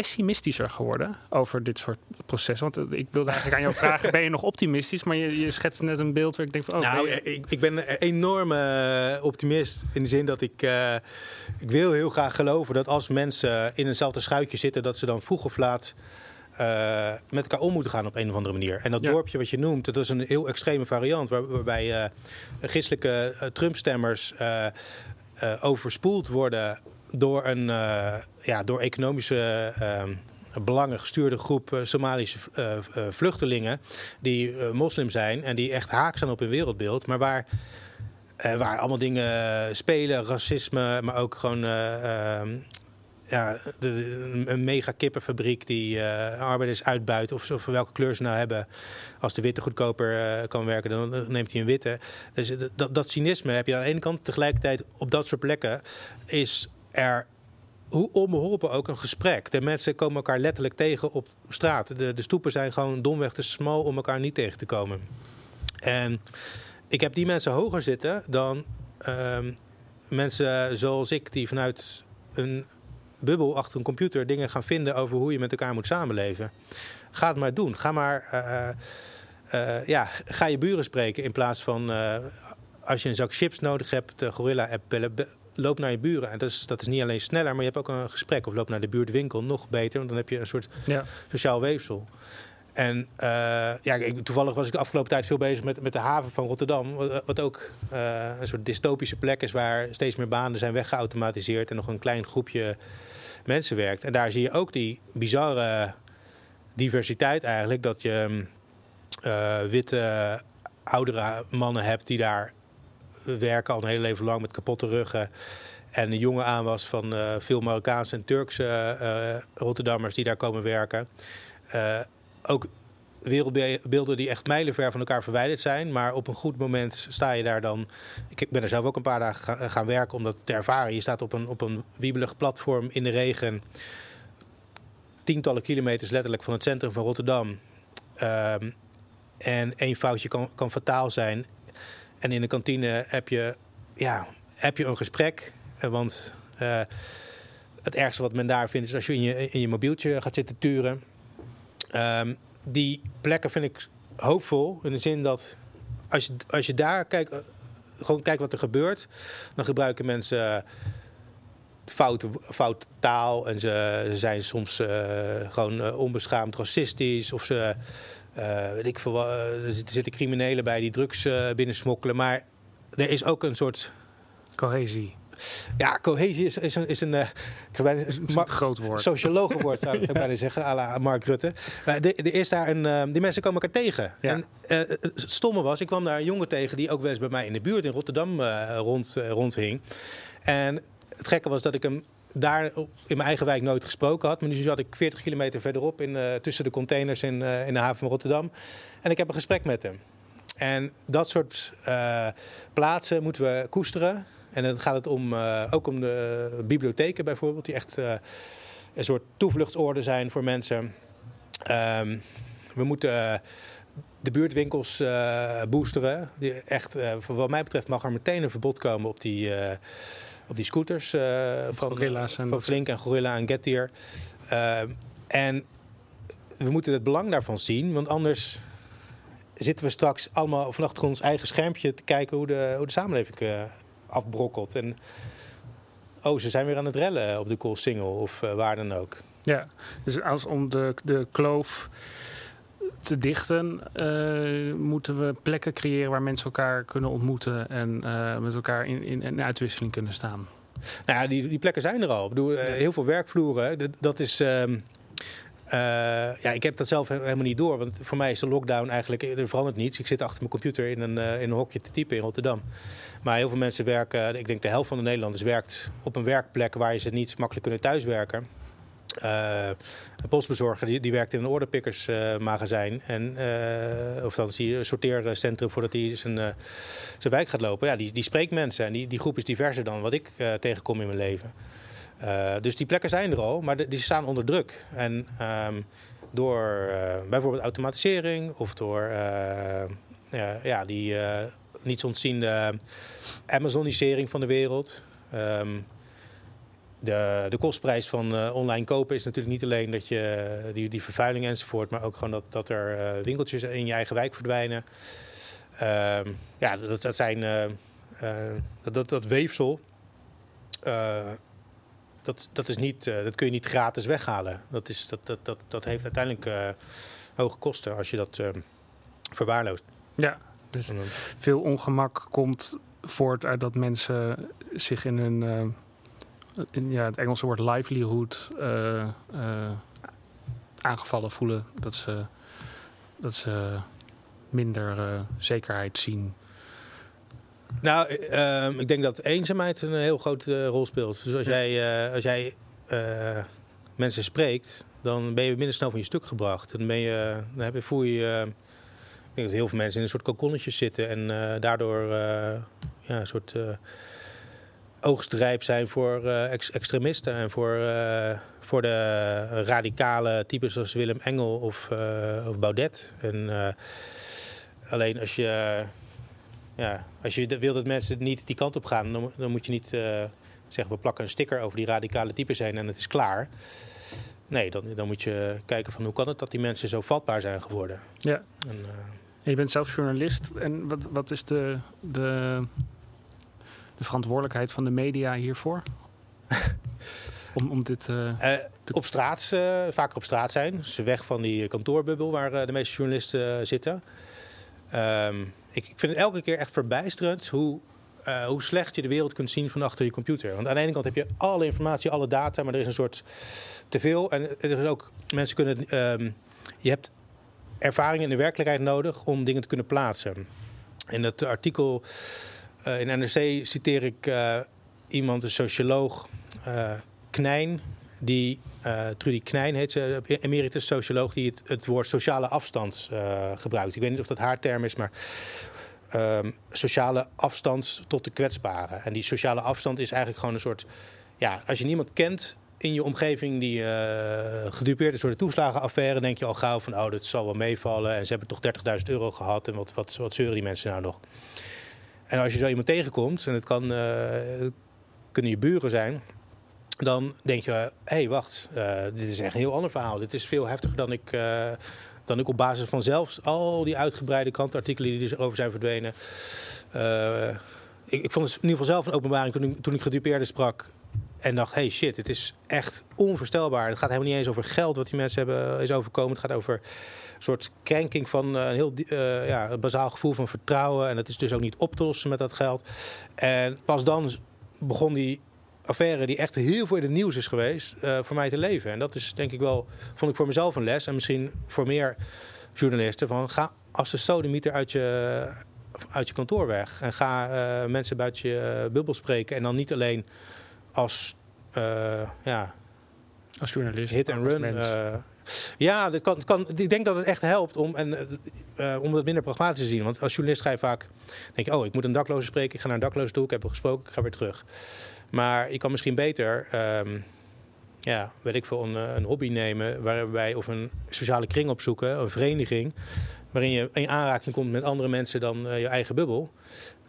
pessimistischer geworden over dit soort processen? Want ik wilde eigenlijk aan jou vragen, ben je nog optimistisch? Maar je, je schetst net een beeld waar ik denk van... Oh, nou, ik, ik ben een enorme eh, optimist in de zin dat ik... Uh, ik wil heel graag geloven dat als mensen in eenzelfde schuitje zitten... dat ze dan vroeg of laat... Uh, met elkaar om moeten gaan op een of andere manier. En dat dorpje wat je noemt, dat is een heel extreme variant... Waar, waarbij uh, christelijke uh, Trump-stemmers overspoeld worden door een uh, ja, door economische uh, belangen gestuurde groep uh, Somalische vluchtelingen die moslim zijn en die echt haak zijn op hun wereldbeeld, maar waar, waar allemaal dingen spelen, racisme, maar ook gewoon ehm, ja, de, een mega kippenfabriek die arbeiders uitbuit, of, of welke kleur ze nou hebben. Als de witte goedkoper kan werken, dan neemt hij een witte. Dus dat, dat cynisme heb je aan de ene kant. Tegelijkertijd op dat soort plekken is er hoe onbeholpen ook een gesprek. De mensen komen elkaar letterlijk tegen op straat. De, de stoepen zijn gewoon domweg te smal om elkaar niet tegen te komen. En ik heb die mensen hoger zitten dan ehm, mensen zoals ik, die vanuit een bubbel achter een computer dingen gaan vinden over hoe je met elkaar moet samenleven. Ga het maar doen. Ga maar. Uh, uh, ja, ga je buren spreken in plaats van. als je een zak chips nodig hebt, de Gorilla-app bellen loop naar je buren. En dat is, dat is niet alleen sneller, maar je hebt ook een gesprek. Of loop naar de buurtwinkel, nog beter. Want dan heb je een soort ja. sociaal weefsel. En uh, ja, ik, toevallig was ik de afgelopen tijd veel bezig met, met de haven van Rotterdam. Wat, ook uh, een soort dystopische plek is waar steeds meer banen zijn weggeautomatiseerd. En nog een klein groepje mensen werkt. En daar zie je ook die bizarre diversiteit eigenlijk. Dat je uh, witte oudere mannen hebt die daar werken al een hele leven lang met kapotte ruggen. En een jongen aan was van uh, veel Marokkaanse en Turkse uh, Rotterdammers die daar komen werken. Uh, ook wereldbeelden die echt mijlenver van elkaar verwijderd zijn. Maar op een goed moment sta je daar dan. Ik ben er zelf ook een paar dagen gaan werken om dat te ervaren. Je staat op een, op een wiebelig platform in de regen. Tientallen kilometers letterlijk van het centrum van Rotterdam. Um, en één foutje kan, kan fataal zijn. En in de kantine heb je, ja, heb je een gesprek. Eh, want uh, het ergste wat men daar vindt is als je in je, mobieltje gaat zitten turen. Um, die plekken vind ik hoopvol. In de zin dat als je, als je daar kijkt, uh, gewoon kijkt wat er gebeurt. Dan gebruiken mensen foute, foute taal. En ze, zijn soms gewoon onbeschaamd racistisch. Of ze weet ik veel, uh, er zitten criminelen bij die drugs uh, binnensmokkelen. Maar er is ook een soort... Cohesie. Ja, cohesie is, is een, is een, uh, een groot woord. Sociologenwoord zou ik ja. bijna zeggen, à la Mark Rutte. Maar er is daar een, die mensen komen elkaar tegen. Ja. En het stomme was, ik kwam daar een jongen tegen die ook wel eens bij mij in de buurt in Rotterdam rond, rondhing. En het gekke was dat ik hem daar in mijn eigen wijk nooit gesproken had. Maar nu zat ik 40 kilometer verderop in, uh, tussen de containers in, uh, in de haven van Rotterdam. En ik heb een gesprek met hem. En dat soort uh, plaatsen moeten we koesteren. En dan gaat het om, ook om de bibliotheken bijvoorbeeld, die echt een soort toevluchtsoorden zijn voor mensen. Um, we moeten de buurtwinkels boosteren. Die echt, wat mij betreft mag er meteen een verbod komen op die op die scooters uh, van, Gorilla's en van Flink en Gorilla en Getir. Uh, en we moeten het belang daarvan zien, want anders zitten we straks allemaal van achter ons eigen schermpje te kijken hoe de, hoe de samenleving uh, afbrokkelt. En oh, ze zijn weer aan het rellen op de Cool of waar dan ook. Ja, dus als om de, de kloof te dichten, uh, moeten we plekken creëren waar mensen elkaar kunnen ontmoeten en uh, met elkaar in, in, in, uitwisseling kunnen staan. Nou ja, die, die plekken zijn er al. Ik bedoel, uh, heel veel werkvloeren. Dat, dat is. Ehm, ja, ik heb dat zelf helemaal niet door. Want voor mij is de lockdown eigenlijk. Er verandert niets. Ik zit achter mijn computer in een, in een hokje te typen in Rotterdam. Maar heel veel mensen werken. Ik denk de helft van de Nederlanders werkt op een werkplek waar je ze niet makkelijk kunnen thuiswerken. Een postbezorger die, die werkt in een orderpickersmagazijn. en, of dan je een sorteercentrum voordat hij zijn, zijn wijk gaat lopen. Ja, die, die spreekt mensen en die, die groep is diverser dan wat ik tegenkom in mijn leven. dus die plekken zijn er al, maar die staan onder druk. En ehm, door bijvoorbeeld automatisering of door ja, die niets ontziende Amazonisering van de wereld. Ehm, de, de kostprijs van uh, online kopen is natuurlijk niet alleen dat je die, die vervuiling enzovoort, maar ook gewoon dat, dat er uh, winkeltjes in je eigen wijk verdwijnen. Ehm, ja, dat, dat zijn dat, dat, dat, weefsel. dat, dat, is niet, dat kun je niet gratis weghalen. Dat, is, dat, dat, dat, dat heeft uiteindelijk hoge kosten als je dat verwaarloost. Ja, dus veel ongemak komt voort uit dat mensen zich in hun, in, ja, het Engelse woord livelihood uh, uh, aangevallen voelen. Dat ze, dat ze minder zekerheid zien. Nou, ehm, ik denk dat eenzaamheid een heel grote rol speelt. Dus als jij, als jij mensen spreekt, dan ben je minder snel van je stuk gebracht. Dan, ben je, dan heb je, voel je ik denk dat heel veel mensen in een soort kokonnetjes zitten en daardoor ja, een soort oogstrijp zijn voor ex extremisten en voor, voor de radicale types zoals Willem Engel of, of Baudet. En alleen als je, ja, als je wil dat mensen niet die kant op gaan, dan, dan moet je niet zeggen we plakken een sticker over die radicale types heen en het is klaar. Nee, dan, dan moet je kijken van hoe kan het dat die mensen zo vatbaar zijn geworden. Ja. En, je bent zelf journalist. En wat, wat is de, de, de verantwoordelijkheid van de media hiervoor? om, om dit uh, Op straat, uh, vaker op straat zijn. Ze weg van die kantoorbubbel waar de meeste journalisten zitten. Um, ik, ik, vind het elke keer echt verbijsterend hoe, hoe slecht je de wereld kunt zien van achter je computer. Want aan de ene kant heb je alle informatie, alle data, maar er is een soort te veel. En er is ook, mensen kunnen. Um, je hebt ervaring in de werkelijkheid nodig om dingen te kunnen plaatsen. In het artikel in NRC citeer ik uh, iemand, een socioloog, uh, Knijn, die, Trudy Knijn heet ze, emeritus socioloog, die het, woord sociale afstand gebruikt. Ik weet niet of dat haar term is, maar um, sociale afstand tot de kwetsbaren. En die sociale afstand is eigenlijk gewoon een soort, ja, als je niemand kent in je omgeving die uh, gedupeerd is door de toeslagenaffaire, denk je al gauw van, oh, dat zal wel meevallen. En ze hebben toch 30.000 euro gehad en wat, wat, wat zeuren die mensen nou nog? En als je zo iemand tegenkomt, en het kan, uh, kunnen je buren zijn, dan denk je, hé, hey, wacht, uh, dit is echt een heel ander verhaal. Dit is veel heftiger dan ik, dan ik op basis van zelfs al die uitgebreide krantartikelen die erover zijn verdwenen. Ik, ik, vond het in ieder geval zelf een openbaring toen ik, toen ik gedupeerden sprak en dacht, hey shit, het is echt onvoorstelbaar. Het gaat helemaal niet eens over geld wat die mensen hebben is overkomen. Het gaat over soort krenking van uh, een heel uh, ja, een bazaal gevoel van vertrouwen. En dat is dus ook niet op te lossen met dat geld. En pas dan begon die affaire die echt heel veel in het nieuws is geweest, uh, voor mij te leven. En dat is denk ik wel, vond ik voor mezelf een les. En misschien voor meer journalisten. Van, ga als de sodemieter uit je, uit je kantoor weg. En ga mensen buiten je bubbel spreken. En dan niet alleen als, ja, als journalist. Hit and run. Ja, dat kan, kan, ik denk dat het echt helpt om, en, uh, om dat minder pragmatisch te zien. Want als journalist ga je vaak denk je, oh, ik moet een dakloze spreken. Ik ga naar een dakloze toe. Ik heb hem gesproken. Ik ga weer terug. Maar je kan misschien beter, um, ja, weet ik veel, een, een, hobby nemen. Waarbij, of een sociale kring opzoeken. Een vereniging. Waarin je in aanraking komt met andere mensen dan je eigen bubbel.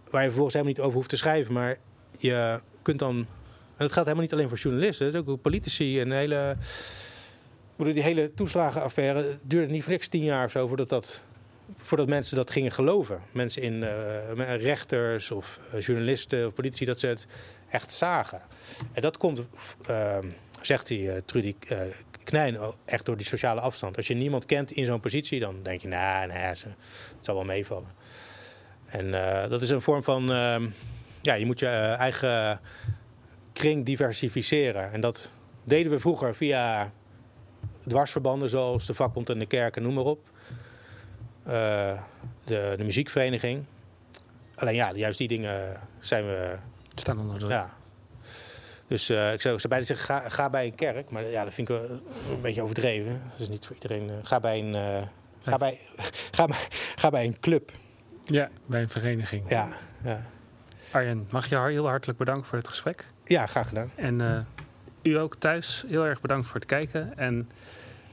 Waar je vervolgens helemaal niet over hoeft te schrijven. Maar je kunt dan en dat geldt helemaal niet alleen voor journalisten. Het is ook politici en hele... Bedoel, die hele toeslagenaffaire duurde niet voor niks tien jaar of zo voordat, dat, voordat mensen dat gingen geloven. Mensen in uh, rechters of uh, journalisten of politici, dat ze het echt zagen. En dat komt, uh, zegt die uh, Trudy Knijn, echt door die sociale afstand. Als je niemand kent in zo'n positie, dan denk je, nou, nee, het zal wel meevallen. En dat is een vorm van, ehm, ja, je moet je eigen kring diversificeren. En dat deden we vroeger via dwarsverbanden zoals de vakbond en de kerken, noem maar op. Uh, de, de, muziekvereniging. Alleen ja, juist die dingen zijn we... Staan onder druk. Ja. Dus uh, ik, zou, zou bijna zeggen, ga, ga, bij een kerk. Maar ja, dat vind ik een beetje overdreven. Dat is niet voor iedereen. ga, bij een, ga, bij, ga, bij, ga bij een club. Ja, bij een vereniging. Ja, ja. Arjen, mag je heel hartelijk bedanken voor het gesprek. Ja, graag gedaan. En u ook thuis heel erg bedankt voor het kijken. En